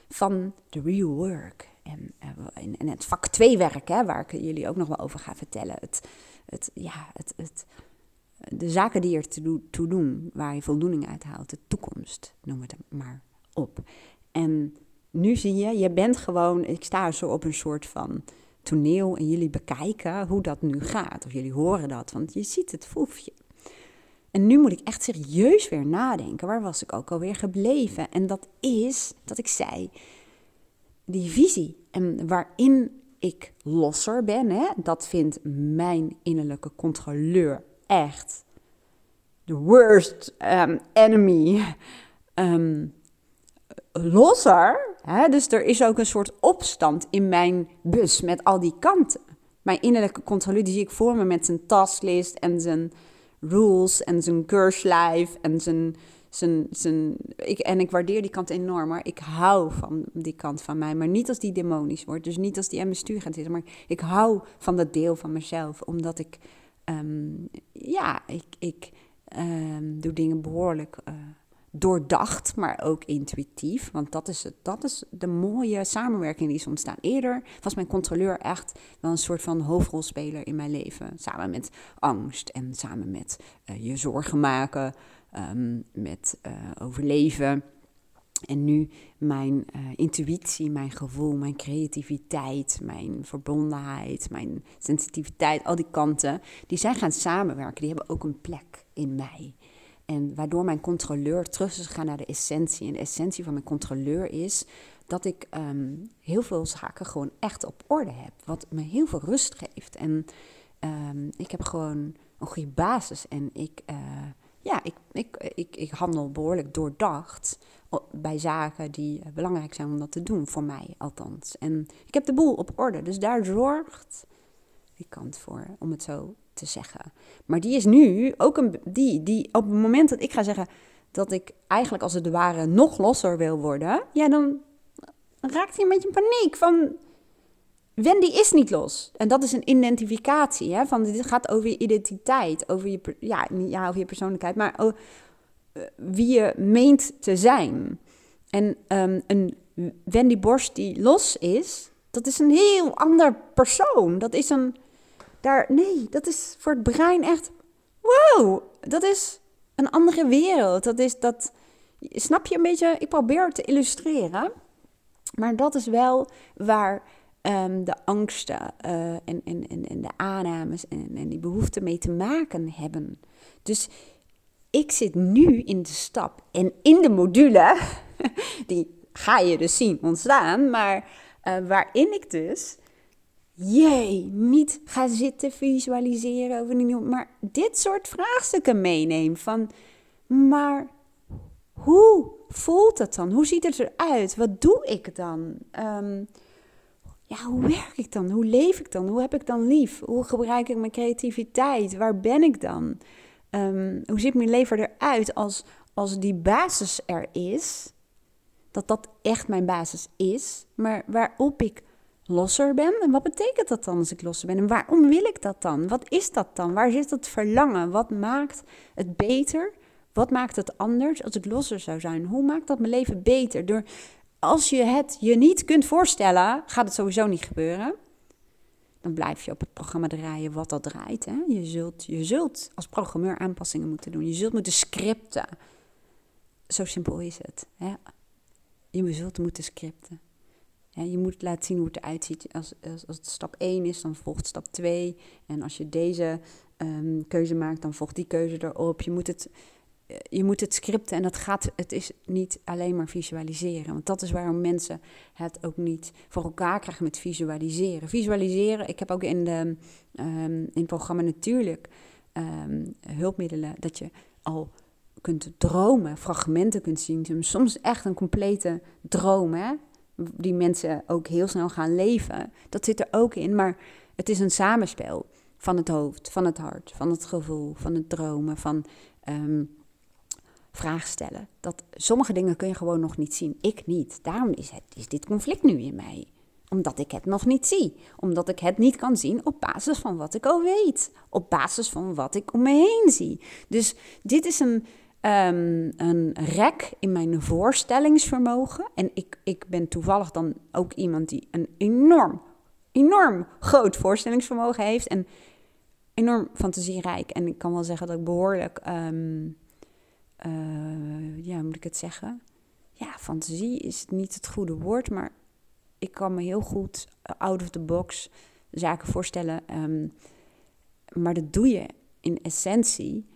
van de real work. En, en, en het vak 2 werk, hè, waar ik jullie ook nog wel over ga vertellen. Het, het, ja, het, het, de zaken die er toe doen, waar je voldoening uit haalt, de toekomst, noem het maar op. En nu zie je, je bent gewoon, ik sta zo op een soort van toneel en jullie bekijken hoe dat nu gaat. Of jullie horen dat, want je ziet het foefje. En nu moet ik echt serieus weer nadenken. Waar was ik ook alweer gebleven? En dat is dat ik zei, die visie en waarin ik losser ben, hè, dat vindt mijn innerlijke controleur echt the worst um, enemy. Um, losser. Hè? Dus er is ook een soort opstand in mijn bus met al die kanten. Mijn innerlijke controleur die zie ik voor me met zijn taslist en zijn rules en zijn keurslijf en zijn... zijn, zijn ik, en ik waardeer die kant enorm, maar ik hou van die kant van mij. Maar niet als die demonisch wordt, dus niet als die aan mijn stuur gaat. Maar ik hou van dat deel van mezelf, omdat ik... Um, ja, ik, ik um, doe dingen behoorlijk... Uh, doordacht, maar ook intuïtief. Want dat is, het, dat is de mooie samenwerking die is ontstaan. Eerder was mijn controleur echt wel een soort van hoofdrolspeler in mijn leven. Samen met angst en samen met uh, je zorgen maken, um, met uh, overleven. En nu mijn uh, intuïtie, mijn gevoel, mijn creativiteit, mijn verbondenheid, mijn sensitiviteit, al die kanten, die zijn gaan samenwerken. Die hebben ook een plek in mij. En waardoor mijn controleur terug is gegaan naar de essentie. En de essentie van mijn controleur is dat ik um, heel veel zaken gewoon echt op orde heb. Wat me heel veel rust geeft. En um, ik heb gewoon een goede basis. En ik, uh, ja, ik, ik, ik, ik handel behoorlijk doordacht bij zaken die belangrijk zijn om dat te doen, voor mij althans. En ik heb de boel op orde. Dus daar zorgt die kant voor, om het zo te zeggen. Maar die is nu ook een. Die, die op het moment dat ik ga zeggen dat ik eigenlijk als het ware nog losser wil worden, ja, dan raakt hij een beetje in paniek van. Wendy is niet los. En dat is een identificatie. Hè? Van, dit gaat over je identiteit, over je, ja, ja, over je persoonlijkheid, maar eh, wie je meent te zijn. En um, een Wendy Borst die los is, dat is een heel ander persoon. Dat is een daar, nee, dat is voor het brein echt, wow, dat is een andere wereld. Dat is dat, snap je een beetje, ik probeer het te illustreren. Maar dat is wel waar um, de angsten uh, en, en, en, de aannames en, en die behoeften mee te maken hebben. Dus ik zit nu in de stap en in de module, (laughs) die ga je dus zien ontstaan, maar uh, waarin ik dus jee, niet ga zitten visualiseren over die maar dit soort vraagstukken meeneem van, maar hoe voelt het dan? Hoe ziet het eruit? Wat doe ik dan? Um, ja, hoe werk ik dan? Hoe leef ik dan? Hoe heb ik dan lief? Hoe gebruik ik mijn creativiteit? Waar ben ik dan? Um, hoe ziet mijn leven eruit als, als die basis er is? Dat dat echt mijn basis is, maar waarop ik losser ben. En wat betekent dat dan als ik losser ben? En waarom wil ik dat dan? Wat is dat dan? Waar zit het verlangen? Wat maakt het beter? Wat maakt het anders als ik losser zou zijn? Hoe maakt dat mijn leven beter? Door, als je het je niet kunt voorstellen, gaat het sowieso niet gebeuren. Dan blijf je op het programma draaien wat dat draait. Hè? Je, zult, je zult als programmeur aanpassingen moeten doen. Je zult moeten scripten. Zo simpel is het. Hè? Je zult moeten scripten je moet laten zien hoe het eruit ziet. Als, als, als het stap 1 is, dan volgt stap 2. En als je deze um, keuze maakt, dan volgt die keuze erop. Je moet het, eh, je moet het scripten en dat gaat, het is niet alleen maar visualiseren. Want dat is waarom mensen het ook niet voor elkaar krijgen met visualiseren. Visualiseren, ik heb ook in, de, um, in het programma natuurlijk um, hulpmiddelen dat je al kunt dromen, fragmenten kunt zien. Soms echt een complete droom. Hè? Die mensen ook heel snel gaan leven. Dat zit er ook in, maar het is een samenspel van het hoofd, van het hart, van het gevoel, van het dromen, van, um, vraag stellen. Dat sommige dingen kun je gewoon nog niet zien. Ik niet. Daarom is, het, is dit conflict nu in mij. Omdat ik het nog niet zie. Omdat ik het niet kan zien op basis van wat ik al weet. Op basis van wat ik om me heen zie. Dus dit is een, um, een rek in mijn voorstellingsvermogen. En ik, ik ben toevallig dan ook iemand die een enorm, enorm groot voorstellingsvermogen heeft. En enorm fantasierijk. En ik kan wel zeggen dat ik behoorlijk, um, uh, ja, moet ik het zeggen? Ja, fantasie is niet het goede woord, maar ik kan me heel goed uh, out of the box zaken voorstellen. Um, maar dat doe je in essentie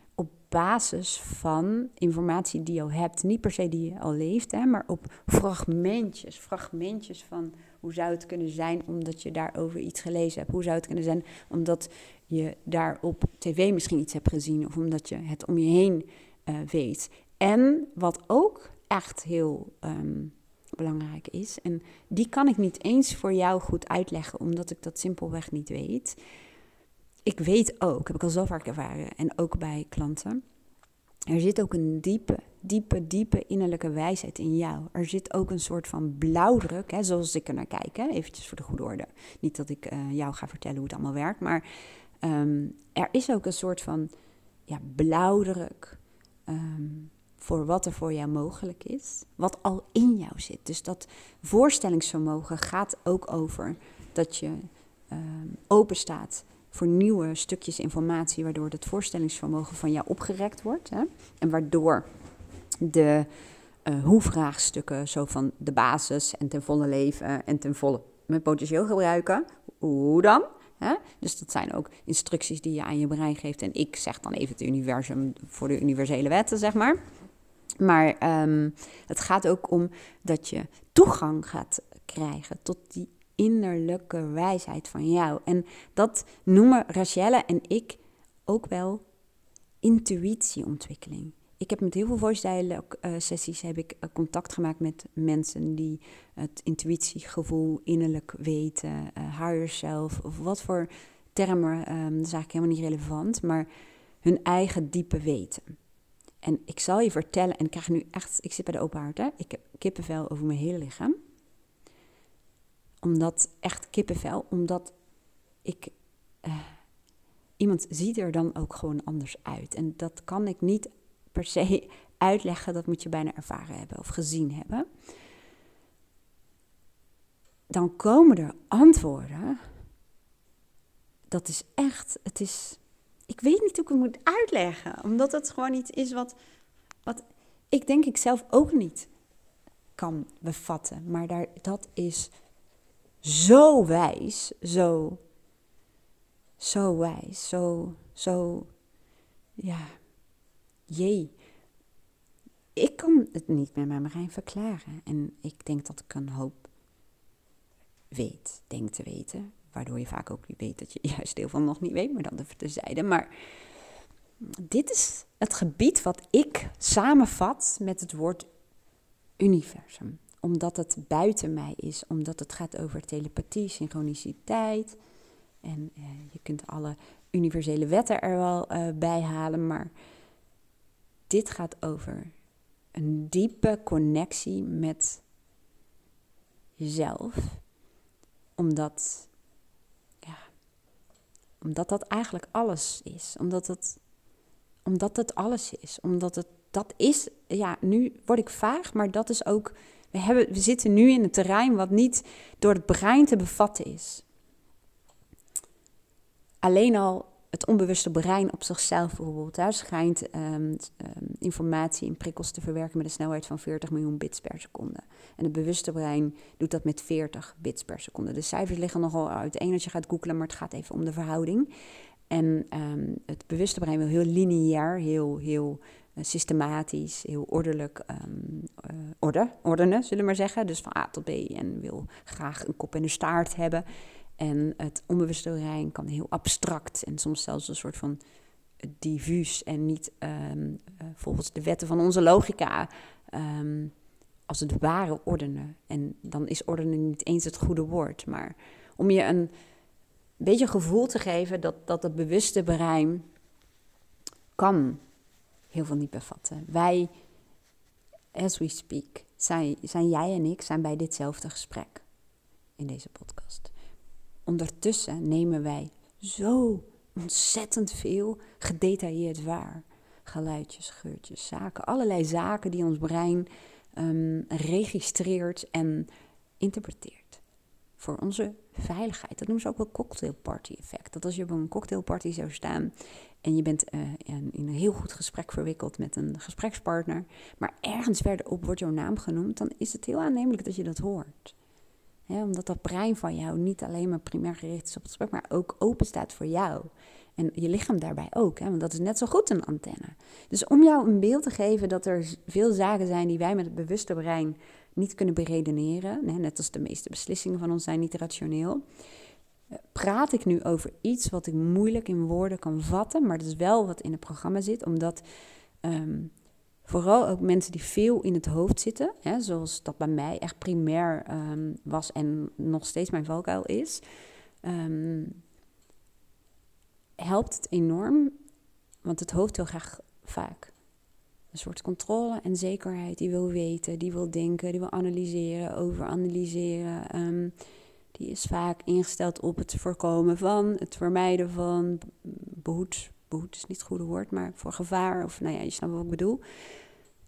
basis van informatie die je hebt. Niet per se die je al leeft, hè, maar op fragmentjes. Fragmentjes van hoe zou het kunnen zijn omdat je daarover iets gelezen hebt. Hoe zou het kunnen zijn omdat je daar op tv misschien iets hebt gezien. Of omdat je het om je heen uh, weet. En wat ook echt heel um, belangrijk is. En die kan ik niet eens voor jou goed uitleggen, omdat ik dat simpelweg niet weet ik weet ook, heb ik al zo vaak ervaren, en ook bij klanten, er zit ook een diepe, diepe, diepe innerlijke wijsheid in jou. Er zit ook een soort van blauwdruk, hè, zoals ik er naar kijk, hè, eventjes voor de goede orde. Niet dat ik uh, jou ga vertellen hoe het allemaal werkt, maar um, er is ook een soort van ja, blauwdruk um, voor wat er voor jou mogelijk is, wat al in jou zit. Dus dat voorstellingsvermogen gaat ook over dat je um, open staat voor nieuwe stukjes informatie, waardoor het voorstellingsvermogen van jou opgerekt wordt. Hè? En waardoor de uh, hoe-vraagstukken, zo van de basis en ten volle leven en ten volle met potentieel gebruiken, hoe dan? Hè? Dus dat zijn ook instructies die je aan je brein geeft. En ik zeg dan even het universum voor de universele wetten, zeg maar. Maar um, het gaat ook om dat je toegang gaat krijgen tot die innerlijke wijsheid van jou. En dat noemen Rachelle en ik ook wel intuïtieontwikkeling. Ik heb met heel veel voice dialogue uh, sessies heb ik uh, contact gemaakt met mensen die het intuïtiegevoel, innerlijk weten, uh, higher self, of wat voor termen, um, dat is eigenlijk helemaal niet relevant, maar hun eigen diepe weten. En ik zal je vertellen, en ik krijg nu echt, ik zit bij de open hart, hè? ik heb kippenvel over mijn hele lichaam omdat echt kippenvel, omdat ik. Uh, iemand ziet er dan ook gewoon anders uit. En dat kan ik niet per se (laughs) uitleggen, dat moet je bijna ervaren hebben of gezien hebben. Dan komen er antwoorden. Dat is echt, het is. Ik weet niet hoe ik het moet uitleggen, omdat het gewoon iets is wat, wat ik denk ik zelf ook niet kan bevatten. Maar daar, dat is zo wijs, zo, zo wijs, zo, zo, ja, jee. Ik kan het niet met mijn brein verklaren. En ik denk dat ik een hoop weet, denk te weten. Waardoor je vaak ook weet dat je (laughs) juist heel veel nog niet weet, maar dan even terzijde. Maar dit is het gebied wat ik samenvat met het woord universum omdat het buiten mij is, omdat het gaat over telepathie, synchroniciteit. En eh, je kunt alle universele wetten er wel uh, bij halen, maar dit gaat over een diepe connectie met jezelf. Omdat, ja, omdat dat eigenlijk alles is. Omdat het, omdat het alles is. Omdat het, dat is, ja, nu word ik vaag, maar dat is ook we, hebben, we zitten nu in een terrein wat niet door het brein te bevatten is. Alleen al het onbewuste brein op zichzelf bijvoorbeeld, daar schijnt um, informatie en prikkels te verwerken met een snelheid van 40 miljoen bits per seconde. En het bewuste brein doet dat met 40 bits per seconde. De cijfers liggen nogal uiteen als je gaat googlen, maar het gaat even om de verhouding. En um, het bewuste brein wil heel lineair, heel, heel systematisch, heel ordelijk um, uh, orde, ordenen, zullen we maar zeggen. Dus van A tot B en wil graag een kop en een staart hebben. En het onbewuste brein kan heel abstract en soms zelfs een soort van diffuus en niet um, volgens de wetten van onze logica um, als het ware ordenen. En dan is ordenen niet eens het goede woord, maar om je een beetje gevoel te geven dat, dat het bewuste brein kan heel veel niet bevatten. Wij as we speak, zijn, zijn jij en ik zijn bij ditzelfde gesprek in deze podcast. Ondertussen nemen wij zo ontzettend veel gedetailleerd waar. Geluidjes, geurtjes, zaken. Allerlei zaken die ons brein um, registreert en interpreteert. Voor onze veiligheid. Dat noemen ze ook wel cocktailparty effect. Dat als je op een cocktailparty zou staan en je bent uh, in, een heel goed gesprek verwikkeld met een gesprekspartner, maar ergens verderop wordt jouw naam genoemd, dan is het heel aannemelijk dat je dat hoort. omdat dat brein van jou niet alleen maar primair gericht is op het gesprek, maar ook open staat voor jou. En je lichaam daarbij ook, hè, want dat is net zo goed een antenne. Dus om jou een beeld te geven dat er veel zaken zijn die wij met het bewuste brein niet kunnen beredeneren, net als de meeste beslissingen van ons zijn niet rationeel, eh, praat ik nu over iets wat ik moeilijk in woorden kan vatten, maar dat is wel wat in het programma zit, omdat ehm, vooral ook mensen die veel in het hoofd zitten, hè, zoals dat bij mij echt primair ehm, was en nog steeds mijn valkuil is, ehm, helpt het enorm, want het hoofd wil graag vaak een soort controle en zekerheid. Die wil weten, die wil denken, die wil analyseren, overanalyseren. Um, die is vaak ingesteld op het voorkomen van, het vermijden van, behoed, behoed is niet het goede woord, maar voor gevaar, of nou ja, je snapt wat ik bedoel.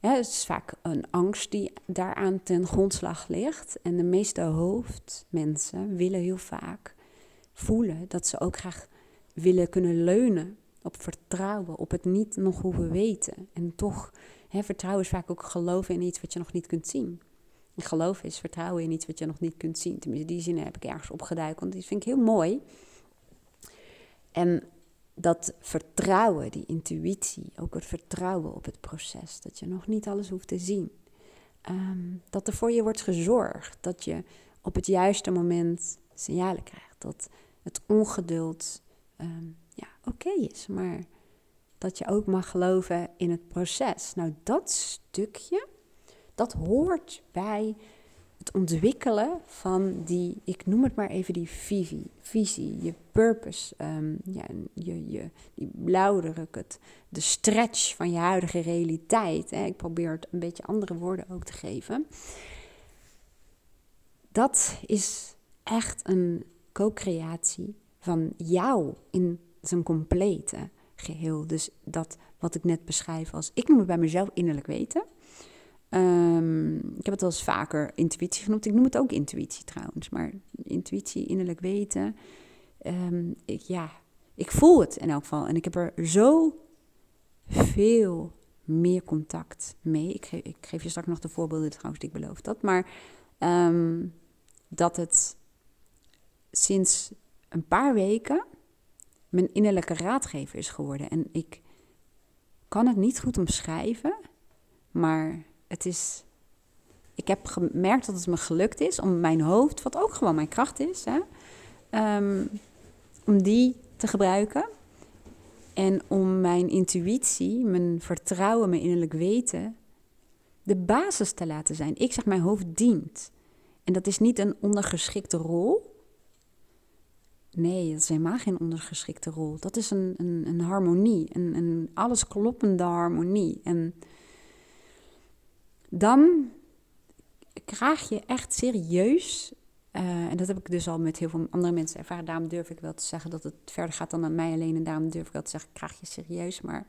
Ja, het is vaak een angst die daaraan ten grondslag ligt. En de meeste hoofdmensen willen heel vaak voelen dat ze ook graag willen kunnen leunen op vertrouwen, op het niet nog hoeven weten. En toch, hè, vertrouwen is vaak ook geloven in iets wat je nog niet kunt zien. En geloof is vertrouwen in iets wat je nog niet kunt zien. Tenminste, die zin heb ik ergens opgeduikt, want die vind ik heel mooi. En dat vertrouwen, die intuïtie, ook het vertrouwen op het proces, dat je nog niet alles hoeft te zien. Um, dat er voor je wordt gezorgd, dat je op het juiste moment signalen krijgt, dat het ongeduld Ehm, ja, oké is. Maar dat je ook mag geloven in het proces. Nou, dat stukje, dat hoort bij het ontwikkelen van die, ik noem het maar even die visie, visie je purpose, um, ja, je, je, die blauwdruk, het, de stretch van je huidige realiteit. Hè. Ik probeer het een beetje andere woorden ook te geven. Dat is echt een co-creatie van jou in zijn complete geheel. Dus dat wat ik net beschrijf als, ik noem het bij mezelf innerlijk weten. Ehm, ik heb het wel eens vaker intuïtie genoemd. Ik noem het ook intuïtie trouwens. Maar intuïtie, innerlijk weten. Ehm, ik, ja, ik voel het in elk geval. En ik heb er zo veel meer contact mee. Ik geef, ik geef je straks nog de voorbeelden trouwens, ik beloof dat. Maar ehm, dat het sinds een paar weken mijn innerlijke raadgever is geworden. En ik kan het niet goed omschrijven, maar het is. Ik heb gemerkt dat het me gelukt is om mijn hoofd, wat ook gewoon mijn kracht is, hè, um, om die te gebruiken. En om mijn intuïtie, mijn vertrouwen, mijn innerlijk weten, de basis te laten zijn. Ik zeg, mijn hoofd dient. En dat is niet een ondergeschikte rol. Nee, dat is helemaal geen ondergeschikte rol. Dat is een, een, een harmonie, een, een alles kloppende harmonie. En dan krijg je echt serieus, uh, en dat heb ik dus al met heel veel andere mensen ervaren, daarom durf ik wel te zeggen dat het verder gaat dan aan mij alleen, en daarom durf ik wel te zeggen, krijg je serieus, maar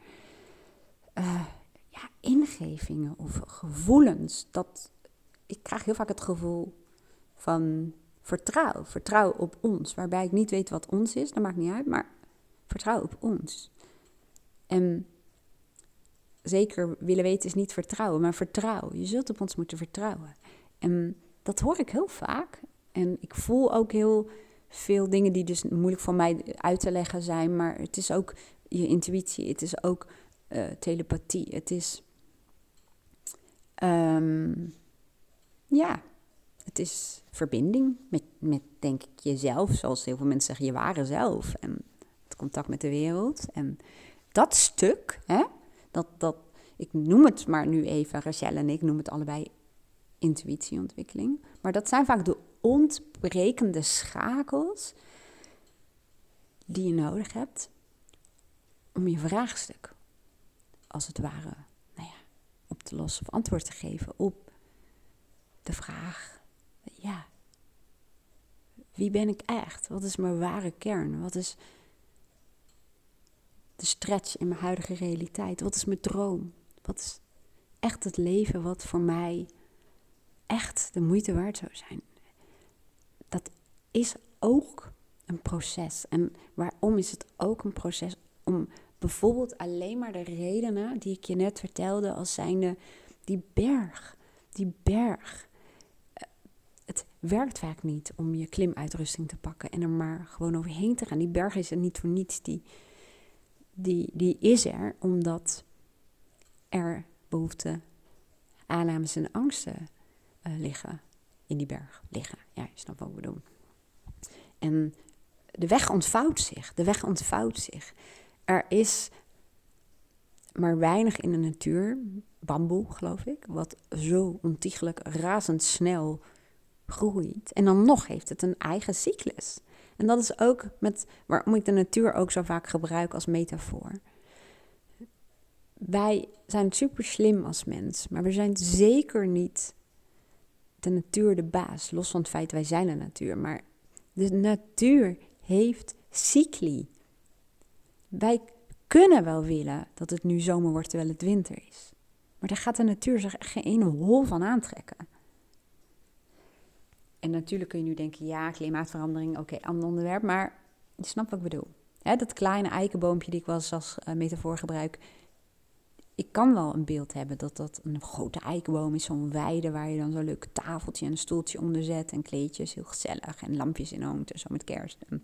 uh, ja, ingevingen of gevoelens, dat, ik krijg heel vaak het gevoel van vertrouw. Vertrouw op ons. Waarbij ik niet weet wat ons is, dat maakt niet uit, maar vertrouw op ons. En zeker willen weten is niet vertrouwen, maar vertrouw. Je zult op ons moeten vertrouwen. En dat hoor ik heel vaak. En ik voel ook heel veel dingen die dus moeilijk voor mij uit te leggen zijn. Maar het is ook je intuïtie, het is ook uh, telepathie. Het is. Um, ja, het is verbinding met, met, denk ik, jezelf. Zoals heel veel mensen zeggen, je ware zelf. En het contact met de wereld. En dat stuk, hè, dat, dat, ik noem het maar nu even, Rachel en ik noem het allebei intuïtieontwikkeling. Maar dat zijn vaak de ontbrekende schakels die je nodig hebt om je vraagstuk, als het ware, nou ja, op te lossen of antwoord te geven op de vraag: ja, wie ben ik echt? Wat is mijn ware kern? Wat is de stretch in mijn huidige realiteit? Wat is mijn droom? Wat is echt het leven wat voor mij echt de moeite waard zou zijn? Dat is ook een proces. En waarom is het ook een proces? Om bijvoorbeeld alleen maar de redenen die ik je net vertelde als zijnde die berg, die berg. Eh, het werkt vaak niet om je klimuitrusting te pakken en er maar gewoon overheen te gaan. Die berg is er niet voor niets. Die, die, die is er omdat er behoefte, aannames en angsten uh, liggen in die berg. Liggen, ja, je snapt wat we doen. En de weg ontvouwt zich. De weg ontvouwt zich. Er is maar weinig in de natuur, bamboe geloof ik, wat zo ontiegelijk razendsnel groeit. En dan nog heeft het een eigen cyclus. En dat is ook met waarom ik de natuur ook zo vaak gebruik als metafoor. Wij zijn super slim als mens, maar we zijn zeker niet de natuur de baas. Los van het feit wij zijn de natuur. Maar de natuur heeft cycli. Wij kunnen wel willen dat het nu zomer wordt terwijl het winter is. Maar daar gaat de natuur zich echt geen ene hol van aantrekken. En natuurlijk kun je nu denken, ja, klimaatverandering, oké, ander onderwerp. Maar je snapt wat ik bedoel. dat kleine eikenboompje die ik wel als uh, metafoor gebruik. Ik kan wel een beeld hebben dat dat een grote eikenboom is, zo'n weide waar je dan zo'n leuk tafeltje en een stoeltje onder zet en kleedjes, heel gezellig en lampjes in hangt en zo met kerst. En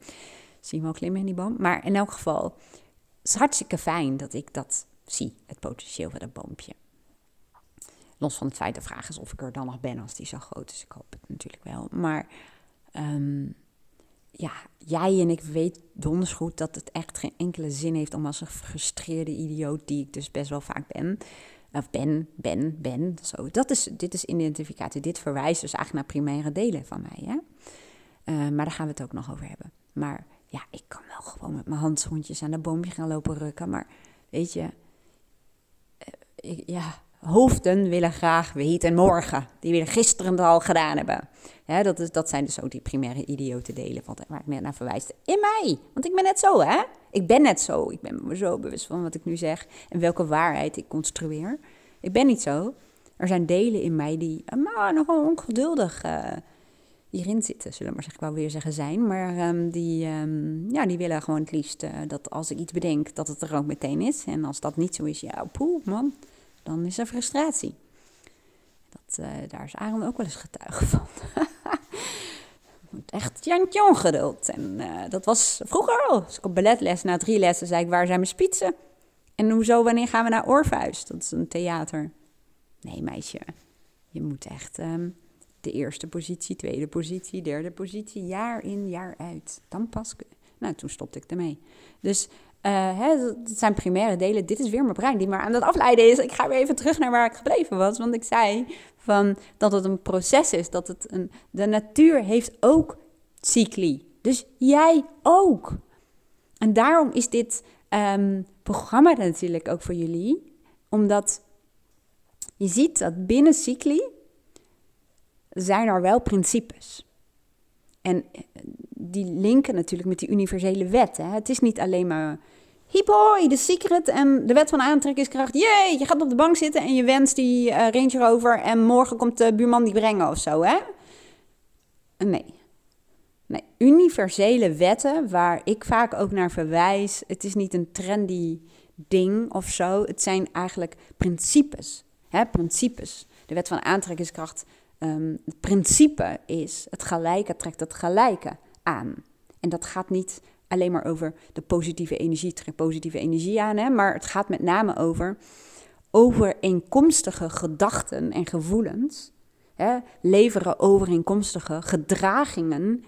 zie je wel klimmen in die boom. Maar in elk geval, het is hartstikke fijn dat ik dat zie, het potentieel van dat boompje. Los van het feit, de vraag is of ik er dan nog ben als die zo groot is. Ik hoop het natuurlijk wel. Maar um, ja, jij en ik weten donders goed dat het echt geen enkele zin heeft om als een gefrustreerde idioot, die ik dus best wel vaak ben, of ben, ben, ben, zo. Dat is, dit is identificatie. Dit verwijst dus eigenlijk naar primaire delen van mij. Hè? Uh, maar daar gaan we het ook nog over hebben. Maar ja, ik kan wel gewoon met mijn handschoentjes aan de boompje gaan lopen rukken. Maar weet je, uh, ik, ja, hoofden willen graag weten morgen. Die willen gisteren het al gedaan hebben. Ja, dat, is, dat zijn dus ook die primaire idioten delen waar ik net naar verwijs. In mij. Want ik ben net zo, hè? Ik ben net zo. Ik ben me zo bewust van wat ik nu zeg en welke waarheid ik construeer. Ik ben niet zo. Er zijn delen in mij die maar nogal ongeduldig uh, hierin zitten, zullen we maar zeggen. Ik wou weer zeggen zijn, maar um, die, um, ja, die willen gewoon het liefst uh, dat als ik iets bedenk, dat het er ook meteen is. En als dat niet zo is, ja, poeh, man, dan is er frustratie. Dat, uh, daar is Aaron ook wel eens getuige van. (laughs) Echt jantje ongeduld. En uh, dat was vroeger al. Als ik op balletles na drie lessen zei ik, waar zijn mijn spitsen? En hoezo, wanneer gaan we naar Orpheus? Dat is een theater. Nee, meisje. Je moet echt um, de eerste positie, tweede positie, derde positie, jaar in, jaar uit. Dan pas. Nou, toen stopte ik ermee. Dus uh, zijn primaire delen. Dit is weer mijn brein die maar aan het afleiden is. Ik ga weer even terug naar waar ik gebleven was. Want ik zei van dat het een proces is. Dat het een, de natuur heeft ook cycli. Dus jij ook. En daarom is dit um, programma natuurlijk ook voor jullie. Omdat je ziet dat binnen cycli zijn er wel principes. En eh, die linken natuurlijk met die universele wetten. Het is niet alleen maar Hippoi, de secret en de wet van aantrekkingskracht. Jee, je gaat op de bank zitten en je wenst die uh, Range Rover en morgen komt de buurman die brengen of zo, hè? Nee. Nee, universele wetten waar ik vaak ook naar verwijs. Het is niet een trendy ding of zo. Het zijn eigenlijk principes. Hè? Principes. De wet van aantrekkingskracht. Um, het principe is het gelijke trekt het gelijke En dat gaat niet alleen maar over de positieve energie, trek positieve energie aan, hè, maar het gaat met name over overeenkomstige gedachten en gevoelens. Hè, leveren overeenkomstige gedragingen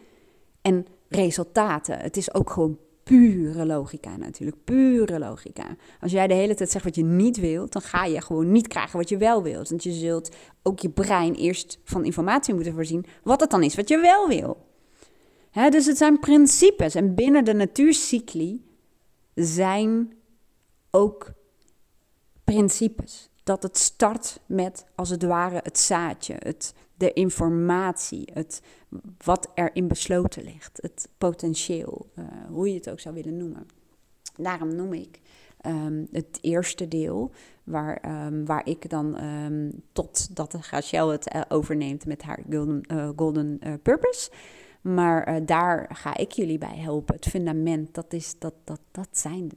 en resultaten. Het is ook gewoon pure logica natuurlijk, pure logica. Als jij de hele tijd zegt wat je niet wilt, dan ga je gewoon niet krijgen wat je wel wilt. Want je zult ook je brein eerst van informatie moeten voorzien wat het dan is wat je wel wil dus het zijn principes. En binnen de natuurcycli zijn ook principes. dat het start met, als het ware, het zaadje, het, de informatie, het, wat erin besloten ligt, het potentieel, uh, hoe je het ook zou willen noemen. Daarom noem ik um, het eerste deel, waar, um, waar ik dan um, totdat Rachel het uh, overneemt met haar Golden, uh, golden Purpose. Maar daar ga ik jullie bij helpen. Het fundament, dat, is, dat, dat, dat zijn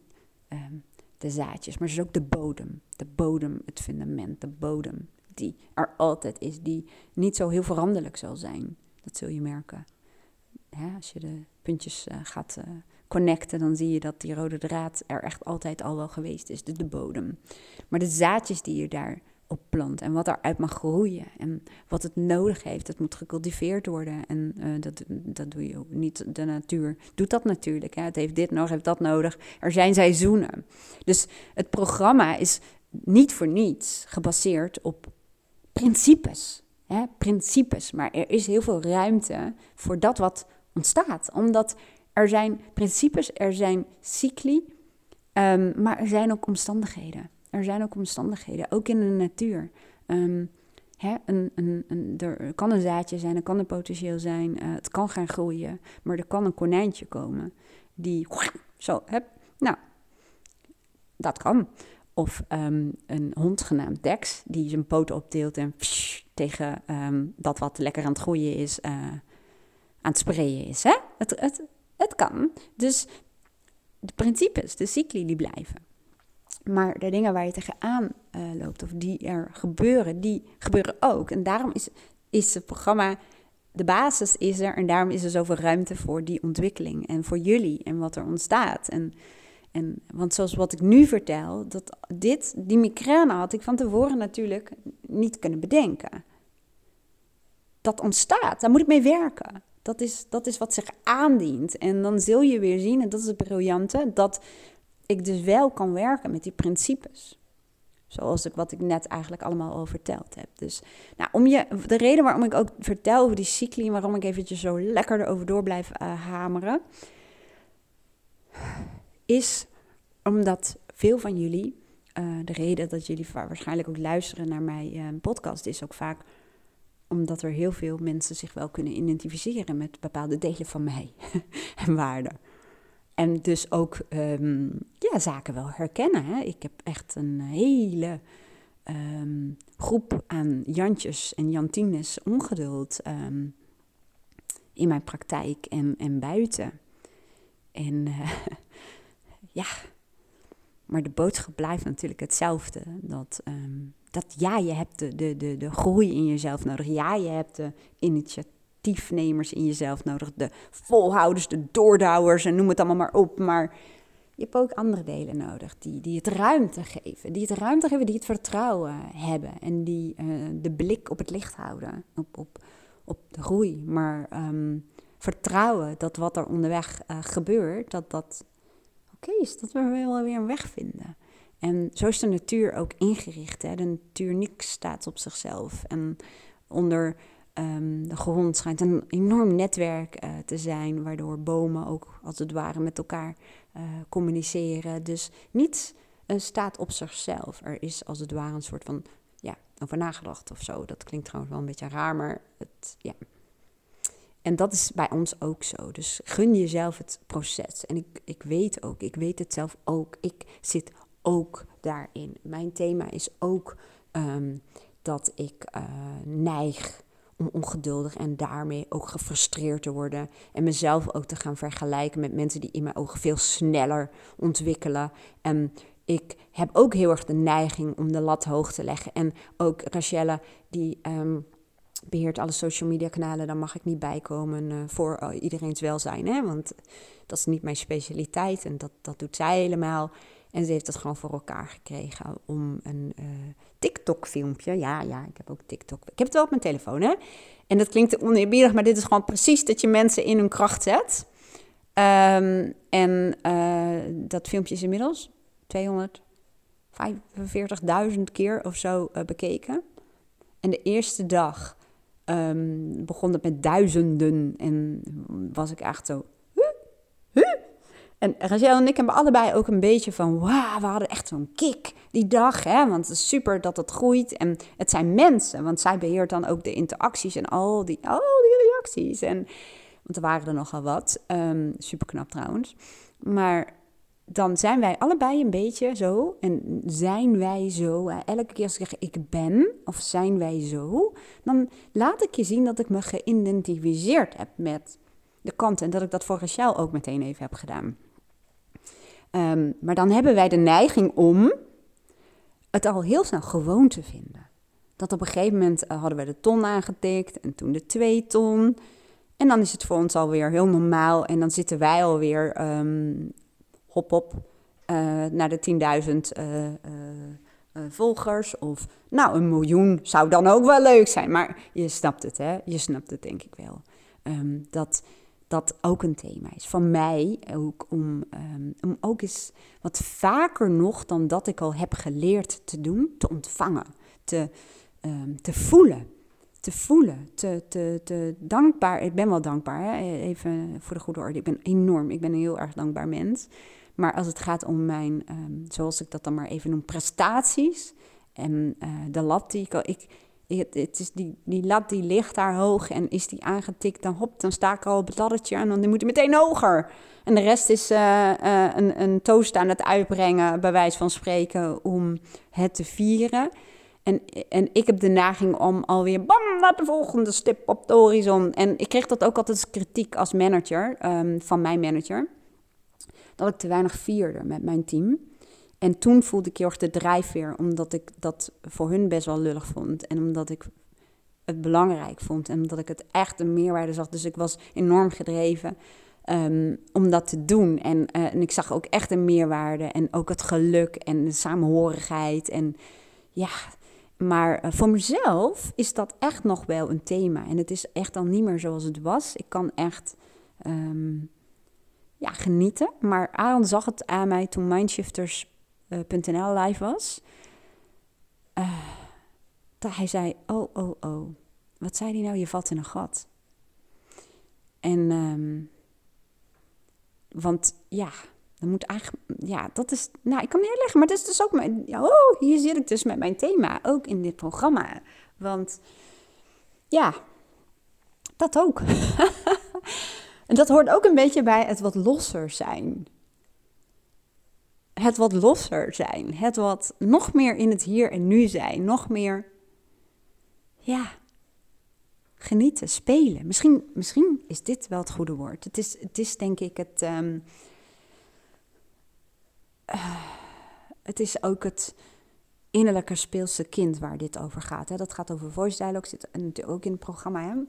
de zaadjes, maar het is ook de bodem. De bodem, het fundament, de bodem die er altijd is, die niet zo heel veranderlijk zal zijn. Dat zul je merken. als je de puntjes uh, gaat uh, connecten, dan zie je dat die rode draad er echt altijd al wel geweest is, de bodem. Maar de zaadjes die je daar op plant en wat eruit mag groeien en wat het nodig heeft, dat moet gecultiveerd worden. En uh, dat, dat doe je niet. De natuur doet dat natuurlijk. Hè. Het heeft dit nodig, heeft dat nodig. Er zijn seizoenen. Dus het programma is niet voor niets gebaseerd op principes. Hè? Principes. Maar er is heel veel ruimte voor dat wat ontstaat. Omdat er zijn principes, er zijn cycli, um, maar er zijn ook omstandigheden. Er zijn ook omstandigheden, ook in de natuur. Um, hè, een, een, een, er kan een zaadje zijn, er kan een potentieel zijn, uh, het kan gaan groeien, maar er kan een konijntje komen die zo, heb, nou, dat kan. Of um, een hond genaamd Dex, die zijn poten opteelt en tegen um, dat wat lekker aan het groeien is, uh, aan het sprayen is. Hè? Het, het, het kan. Dus de principes, de cycli, die blijven. Maar de dingen waar je tegenaan uh, loopt of die er gebeuren, die gebeuren ook. En daarom is, is het programma, de basis is er en daarom is er zoveel ruimte voor die ontwikkeling en voor jullie en wat er ontstaat. En en, want zoals wat ik nu vertel, dat dit, die migraine had ik van tevoren natuurlijk niet kunnen bedenken. Dat ontstaat, daar moet ik mee werken. Dat is, dat is wat zich aandient. En dan zul je weer zien, en dat is het briljante, dat ik dus wel kan werken met die principes. Zoals ik wat ik net eigenlijk allemaal al verteld heb. Dus nou, om je, de reden waarom ik ook vertel over die cycli, waarom ik eventjes zo lekker erover door blijf uh, hameren is omdat veel van jullie, uh, de reden dat jullie waarschijnlijk ook luisteren naar mijn uh, podcast, is ook vaak omdat er heel veel mensen zich wel kunnen identificeren met bepaalde delen van mij (laughs) en waarden. En dus ook um, ja, zaken wel herkennen. Hè? Ik heb echt een hele um, groep aan Jantjes en Jantines ongeduld um, in mijn praktijk en, en buiten. En uh, (laughs) ja, maar de boodschap blijft natuurlijk hetzelfde. Dat, dat ja, je hebt de, de, de, de groei in jezelf nodig. Ja, je hebt de initiatiefnemers in jezelf nodig. De volhouders, de doordouwers en noem het allemaal maar op. Maar je hebt ook andere delen nodig die, die het ruimte geven. Die het ruimte geven, die het vertrouwen hebben. En die uh, de blik op het licht houden. Op, op, op de groei. Maar um, vertrouwen dat wat er onderweg uh, gebeurt, dat dat okay, is dat we wel weer een weg vinden. En zo is de natuur ook ingericht. Hè? De natuur niks staat op zichzelf. En onder um, de grond schijnt een enorm netwerk uh, te zijn, waardoor bomen ook als het ware met elkaar uh, communiceren. Dus niets staat op zichzelf. Er is als het ware een soort van ja, over nagedacht of zo. Dat klinkt trouwens wel een beetje raar, maar het, ja, en dat is bij ons ook zo. Dus gun jezelf het proces. En ik, ik weet ook, ik weet het zelf ook. Ik zit ook daarin. Mijn thema is ook um, dat ik uh, neig om ongeduldig en daarmee ook gefrustreerd te worden. En mezelf ook te gaan vergelijken met mensen die in mijn ogen veel sneller ontwikkelen. En ik heb ook heel erg de neiging om de lat hoog te leggen. En ook Rachelle, die um, beheert alle social media kanalen, dan mag ik niet bijkomen uh, voor uh, iedereen's welzijn. Hè? Want dat is niet mijn specialiteit en dat, dat doet zij helemaal. En ze heeft het gewoon voor elkaar gekregen om een uh, TikTok-filmpje. Ja, ja, ik heb ook TikTok. Ik heb het wel op mijn telefoon, hè? En dat klinkt oneerbiedig, maar dit is gewoon precies dat je mensen in hun kracht zet. Um, en dat filmpje is inmiddels 245.000 keer of zo bekeken. En de eerste dag um, begon het met duizenden en was ik echt zo. En Rachel en ik hebben allebei ook een beetje van, wauw, we hadden echt zo'n kick die dag. Hè? Want het is super dat het groeit. En het zijn mensen, want zij beheert dan ook de interacties en al die, al die reacties. En, want er waren er nogal wat. Um, super knap trouwens. Maar dan zijn wij allebei een beetje zo. En zijn wij zo. Elke keer als ik zeg ik ben, of zijn wij zo, dan laat ik je zien dat ik me geïdentificeerd heb met de kant. En dat ik dat voor Rachel ook meteen even heb gedaan. Ehm, maar dan hebben wij de neiging om het al heel snel gewoon te vinden. Dat op een gegeven moment uh, hadden we de ton aangetikt en toen de twee ton. En dan is het voor ons alweer heel normaal. En dan zitten wij alweer um, hop op uh, naar de 10.000 uh, uh, volgers. Of nou, een miljoen zou dan ook wel leuk zijn. Maar je snapt het, hè? Je snapt het denk ik wel. Um, dat dat ook een thema is. Van mij ook om, um, om ook eens wat vaker nog dan dat ik al heb geleerd te doen, te ontvangen, te, um, te voelen. Te voelen, te, te, te dankbaar. Ik ben wel dankbaar, hè? even voor de goede orde. Ik ben enorm, ik ben een heel erg dankbaar mens. Maar als het gaat om mijn, um, zoals ik dat dan maar even noem, prestaties en uh, de lat die ik al. Ik, het, is die, die lat die ligt daar hoog en is die aangetikt, dan hop, dan sta ik al op het laddertje en dan moet hij meteen hoger. En de rest is uh, uh, een, een toast aan het uitbrengen, bij wijze van spreken, om het te vieren. En, en ik heb de neiging om alweer bam naar de volgende stip op de horizon. En ik kreeg dat ook altijd als kritiek als manager, um, van mijn manager. Dat ik te weinig vierde met mijn team. En toen voelde ik heel erg de drijfveer, omdat ik dat voor hun best wel lullig vond. En omdat ik het belangrijk vond en omdat ik het echt een meerwaarde zag. Dus ik was enorm gedreven um, om dat te doen. En, uh, en ik zag ook echt een meerwaarde en ook het geluk en de samenhorigheid. En ja, maar uh, voor mezelf is dat echt nog wel een thema. En het is echt al niet meer zoals het was. Ik kan echt um, ja, genieten. Maar Aaron zag het aan mij toen Mindshifters uh, live was. Uh, dat hij zei, oh, oh, oh. Wat zei hij nou? Je valt in een gat. En, um, want ja, dan moet eigenlijk, ja, dat is, nou, ik kan niet uitleggen, maar dat is dus ook mijn, oh, hier zit ik dus met mijn thema, ook in dit programma. Want, ja, dat ook. (laughs) en dat hoort ook een beetje bij het wat losser zijn het wat losser zijn. Het wat nog meer in het hier en nu zijn. Nog meer, ja, genieten, spelen. Misschien, misschien is dit wel het goede woord. Het is, het is denk ik het. Um, uh, het is ook het innerlijke speelse kind waar dit over gaat. Hè. Dat gaat over voice dialogue, zit natuurlijk ook in het programma.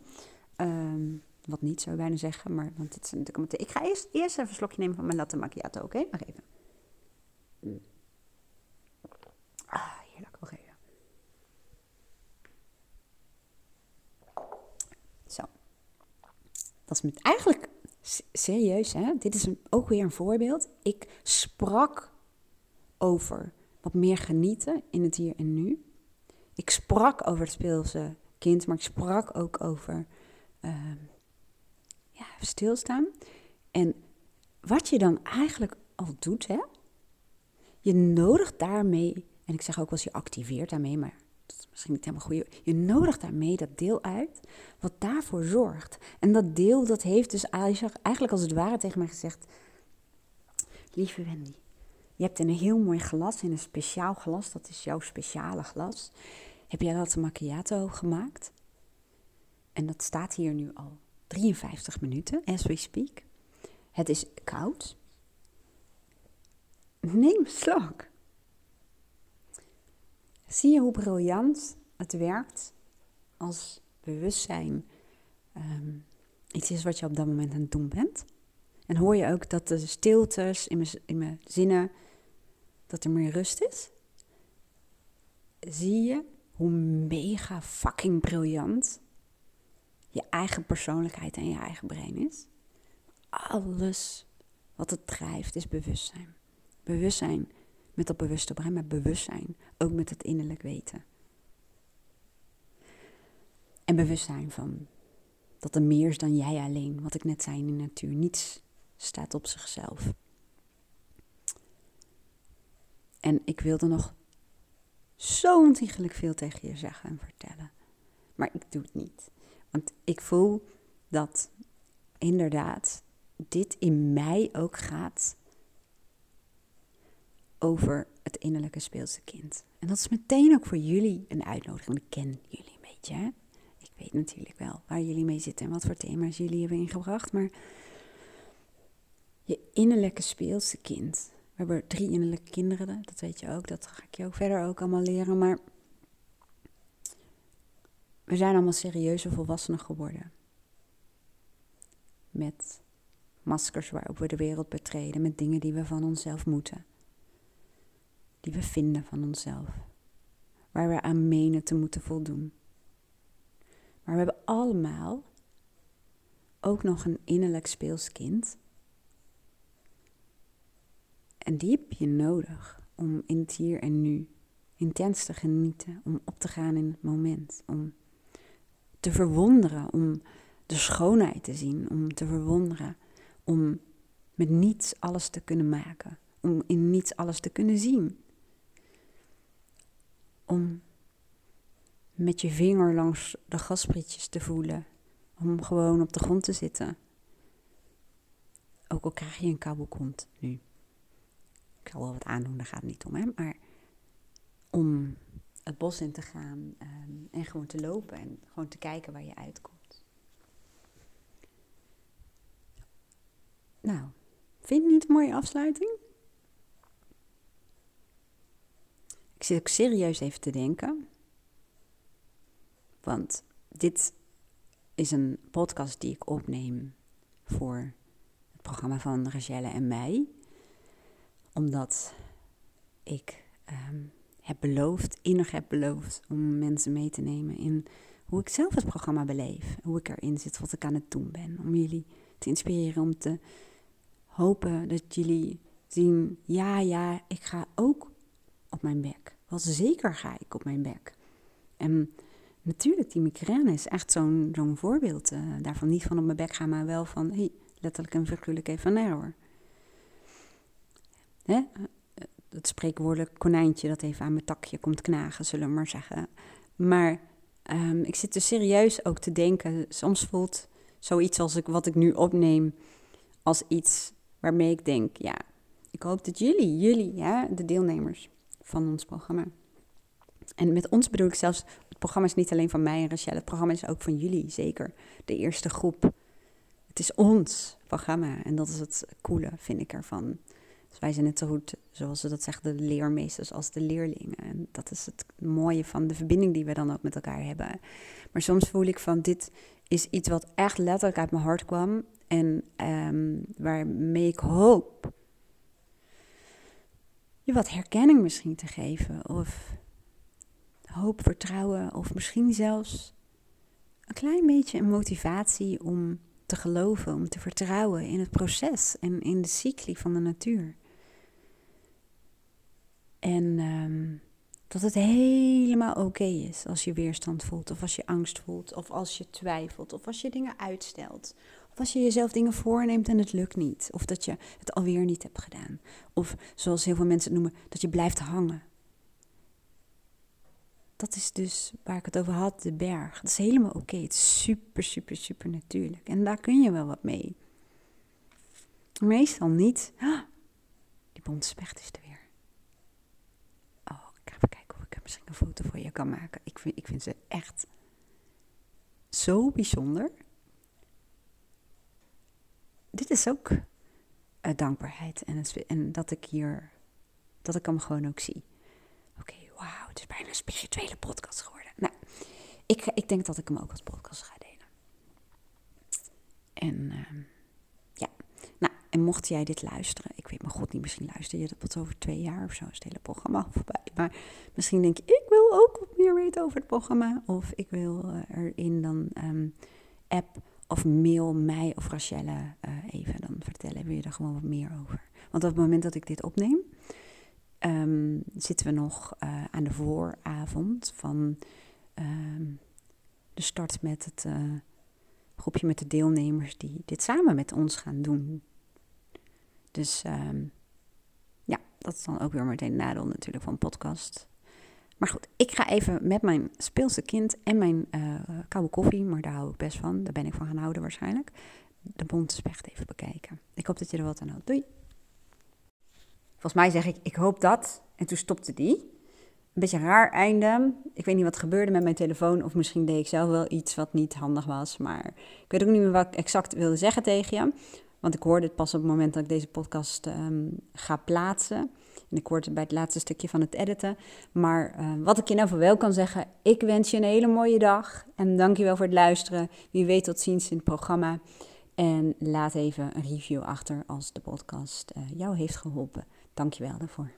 Um, wat niet zou je bijna zeggen, maar want dit is natuurlijk. Ik ga eerst, eerst even een slokje nemen van mijn latte macchiato, oké? Nog even. Ah, heerlijk. Nog even. Zo. Dat is met eigenlijk serieus, hè? Dit is een, ook weer een voorbeeld. Ik sprak over wat meer genieten in het hier en nu. Ik sprak over het speelse kind, maar ik sprak ook over uh, ja, stilstaan. En wat je dan eigenlijk al doet, hè? Je nodigt daarmee, en ik zeg ook eens je activeert daarmee, maar dat is misschien niet helemaal goed. Je nodigt daarmee dat deel uit wat daarvoor zorgt. En dat deel, dat heeft dus eigenlijk als het ware tegen mij gezegd: Lieve Wendy, je hebt in een heel mooi glas, in een speciaal glas, dat is jouw speciale glas, heb jij dat macchiato gemaakt. En dat staat hier nu al 53 minuten, as we speak. Het is koud. Neem slok. Zie je hoe briljant het werkt als bewustzijn um, iets is wat je op dat moment aan het doen bent? En hoor je ook dat de stiltes in mijn, in mijn zinnen, dat er meer rust is? Zie je hoe mega fucking briljant je eigen persoonlijkheid en je eigen brein is? Alles wat het drijft is bewustzijn. Bewustzijn met dat bewuste brein, maar bewustzijn ook met het innerlijk weten. En bewustzijn van dat er meer is dan jij alleen. Wat ik net zei in de natuur. Niets staat op zichzelf. En ik wilde nog zo ontiegelijk veel tegen je zeggen en vertellen. Maar ik doe het niet. Want ik voel dat inderdaad dit in mij ook gaat over het innerlijke speelse kind. En dat is meteen ook voor jullie een uitnodiging. Ik ken jullie een beetje. Ik weet natuurlijk wel waar jullie mee zitten en wat voor thema's jullie hebben ingebracht. Maar je innerlijke speelse kind. We hebben drie innerlijke kinderen, dat weet je ook. Dat ga ik je ook verder ook allemaal leren. Maar we zijn allemaal serieuze volwassenen geworden. Met maskers waarop we de wereld betreden, met dingen die we van onszelf moeten. Die we vinden van onszelf. Waar we aan menen te moeten voldoen. Maar we hebben allemaal ook nog een innerlijk speels kind. En die heb je nodig om in het hier en nu intens te genieten, om op te gaan in het moment, om te verwonderen, om de schoonheid te zien, om te verwonderen, om met niets alles te kunnen maken, om in niets alles te kunnen zien. Om met je vinger langs de gasprietjes te voelen, om gewoon op de grond te zitten. Ook al krijg je een kabelkont nu. Ik zal wel wat aandoen, daar gaat het niet om, hè? maar om het bos in te gaan ehm, en gewoon te lopen en gewoon te kijken waar je uitkomt. Nou, vind je niet een mooie afsluiting? Ik zit ook serieus even te denken. Want dit is een podcast die ik opneem voor het programma van Rachelle en mij. Omdat ik ehm, heb beloofd, innig heb beloofd, om mensen mee te nemen in hoe ik zelf het programma beleef. Hoe ik erin zit, wat ik aan het doen ben. Om jullie te inspireren, om te hopen dat jullie zien, ja, ja, ik ga ook mijn bek. Wel zeker ga ik op mijn bek. En natuurlijk, die migraine is echt zo'n voorbeeld uh, daarvan. Niet van op mijn bek gaan, maar wel van, hey, letterlijk en figuurlijk even naar hoor. Hè? het spreekwoordelijk konijntje dat even aan mijn takje komt knagen, zullen we maar zeggen. Maar um, ik zit er serieus ook te denken. Soms voelt zoiets als ik, wat ik nu opneem als iets waarmee ik denk, ja, ik hoop dat jullie, jullie, ja, de deelnemers van ons programma. En met ons bedoel ik zelfs, het programma is niet alleen van mij en Rachel, het programma is ook van jullie, zeker. De eerste groep. Het is ons programma en dat is het coole, vind ik ervan. Dus wij zijn net zo goed, zoals ze dat zeggen, de leermeesters als de leerlingen. En dat is het mooie van de verbinding die we dan ook met elkaar hebben. Maar soms voel ik van dit is iets wat echt letterlijk uit mijn hart kwam. En um, waarmee ik hoop je wat herkenning misschien te geven. Of hoop, vertrouwen. Of misschien zelfs een klein beetje een motivatie om te geloven, om te vertrouwen in het proces en in de cycli van de natuur. En um, dat het helemaal oké is als je weerstand voelt, of als je angst voelt, of als je twijfelt, of als je dingen uitstelt. Of als je jezelf dingen voorneemt en het lukt niet, of dat je het alweer niet hebt gedaan. Of zoals heel veel mensen het noemen, dat je blijft hangen. Dat is dus waar ik het over had, de berg. Dat is helemaal oké. Het is super, super, super natuurlijk. En daar kun je wel wat mee. Meestal niet. Ah, die bonte specht is er weer. misschien een foto voor je kan maken. Ik vind, ik vind ze echt zo bijzonder. Dit is ook uh, dankbaarheid en, en dat ik hier, dat ik hem gewoon ook zie. Oké, wauw, het is bijna een spirituele podcast geworden. Nou, ik, ik denk dat ik hem ook als podcast ga delen. En uh, ja, nou, en mocht jij dit luisteren, ik weet mijn god niet, misschien luister je dat pas over twee jaar of zo, is het hele programma (laughs) voorbij. Maar misschien denk je, ik wil ook wat meer weten over het programma. Of ik wil uh, erin dan um, app of mail mij of Rachelle uh, even dan vertellen. Wil je er gewoon wat meer over? Want op het moment dat ik dit opneem, um, zitten we nog uh, aan de vooravond van um, de start met het groepje met de deelnemers die dit samen met ons gaan doen. Dus um, Dat is dan ook weer meteen een nadeel natuurlijk van podcast. Maar goed, ik ga even met mijn speelse kind en mijn uh, koude koffie, maar daar hou ik best van. Daar ben ik van gaan houden waarschijnlijk. De bonte specht even bekijken. Ik hoop dat je er wat aan houdt. Doei! Volgens mij zeg ik, ik hoop dat. En toen stopte die. Een beetje raar einde. Ik weet niet wat gebeurde met mijn telefoon. Of misschien deed ik zelf wel iets wat niet handig was. Maar ik weet ook niet meer wat ik exact wilde zeggen tegen je. Want ik hoorde het pas op het moment dat ik deze podcast um, ga plaatsen. En ik het bij het laatste stukje van het editen. Maar uh, wat ik je nou voor wel kan zeggen, ik wens je een hele mooie dag. En dankjewel voor het luisteren. Wie weet tot ziens in het programma. En laat even een review achter als de podcast uh, jou heeft geholpen. Dankjewel daarvoor.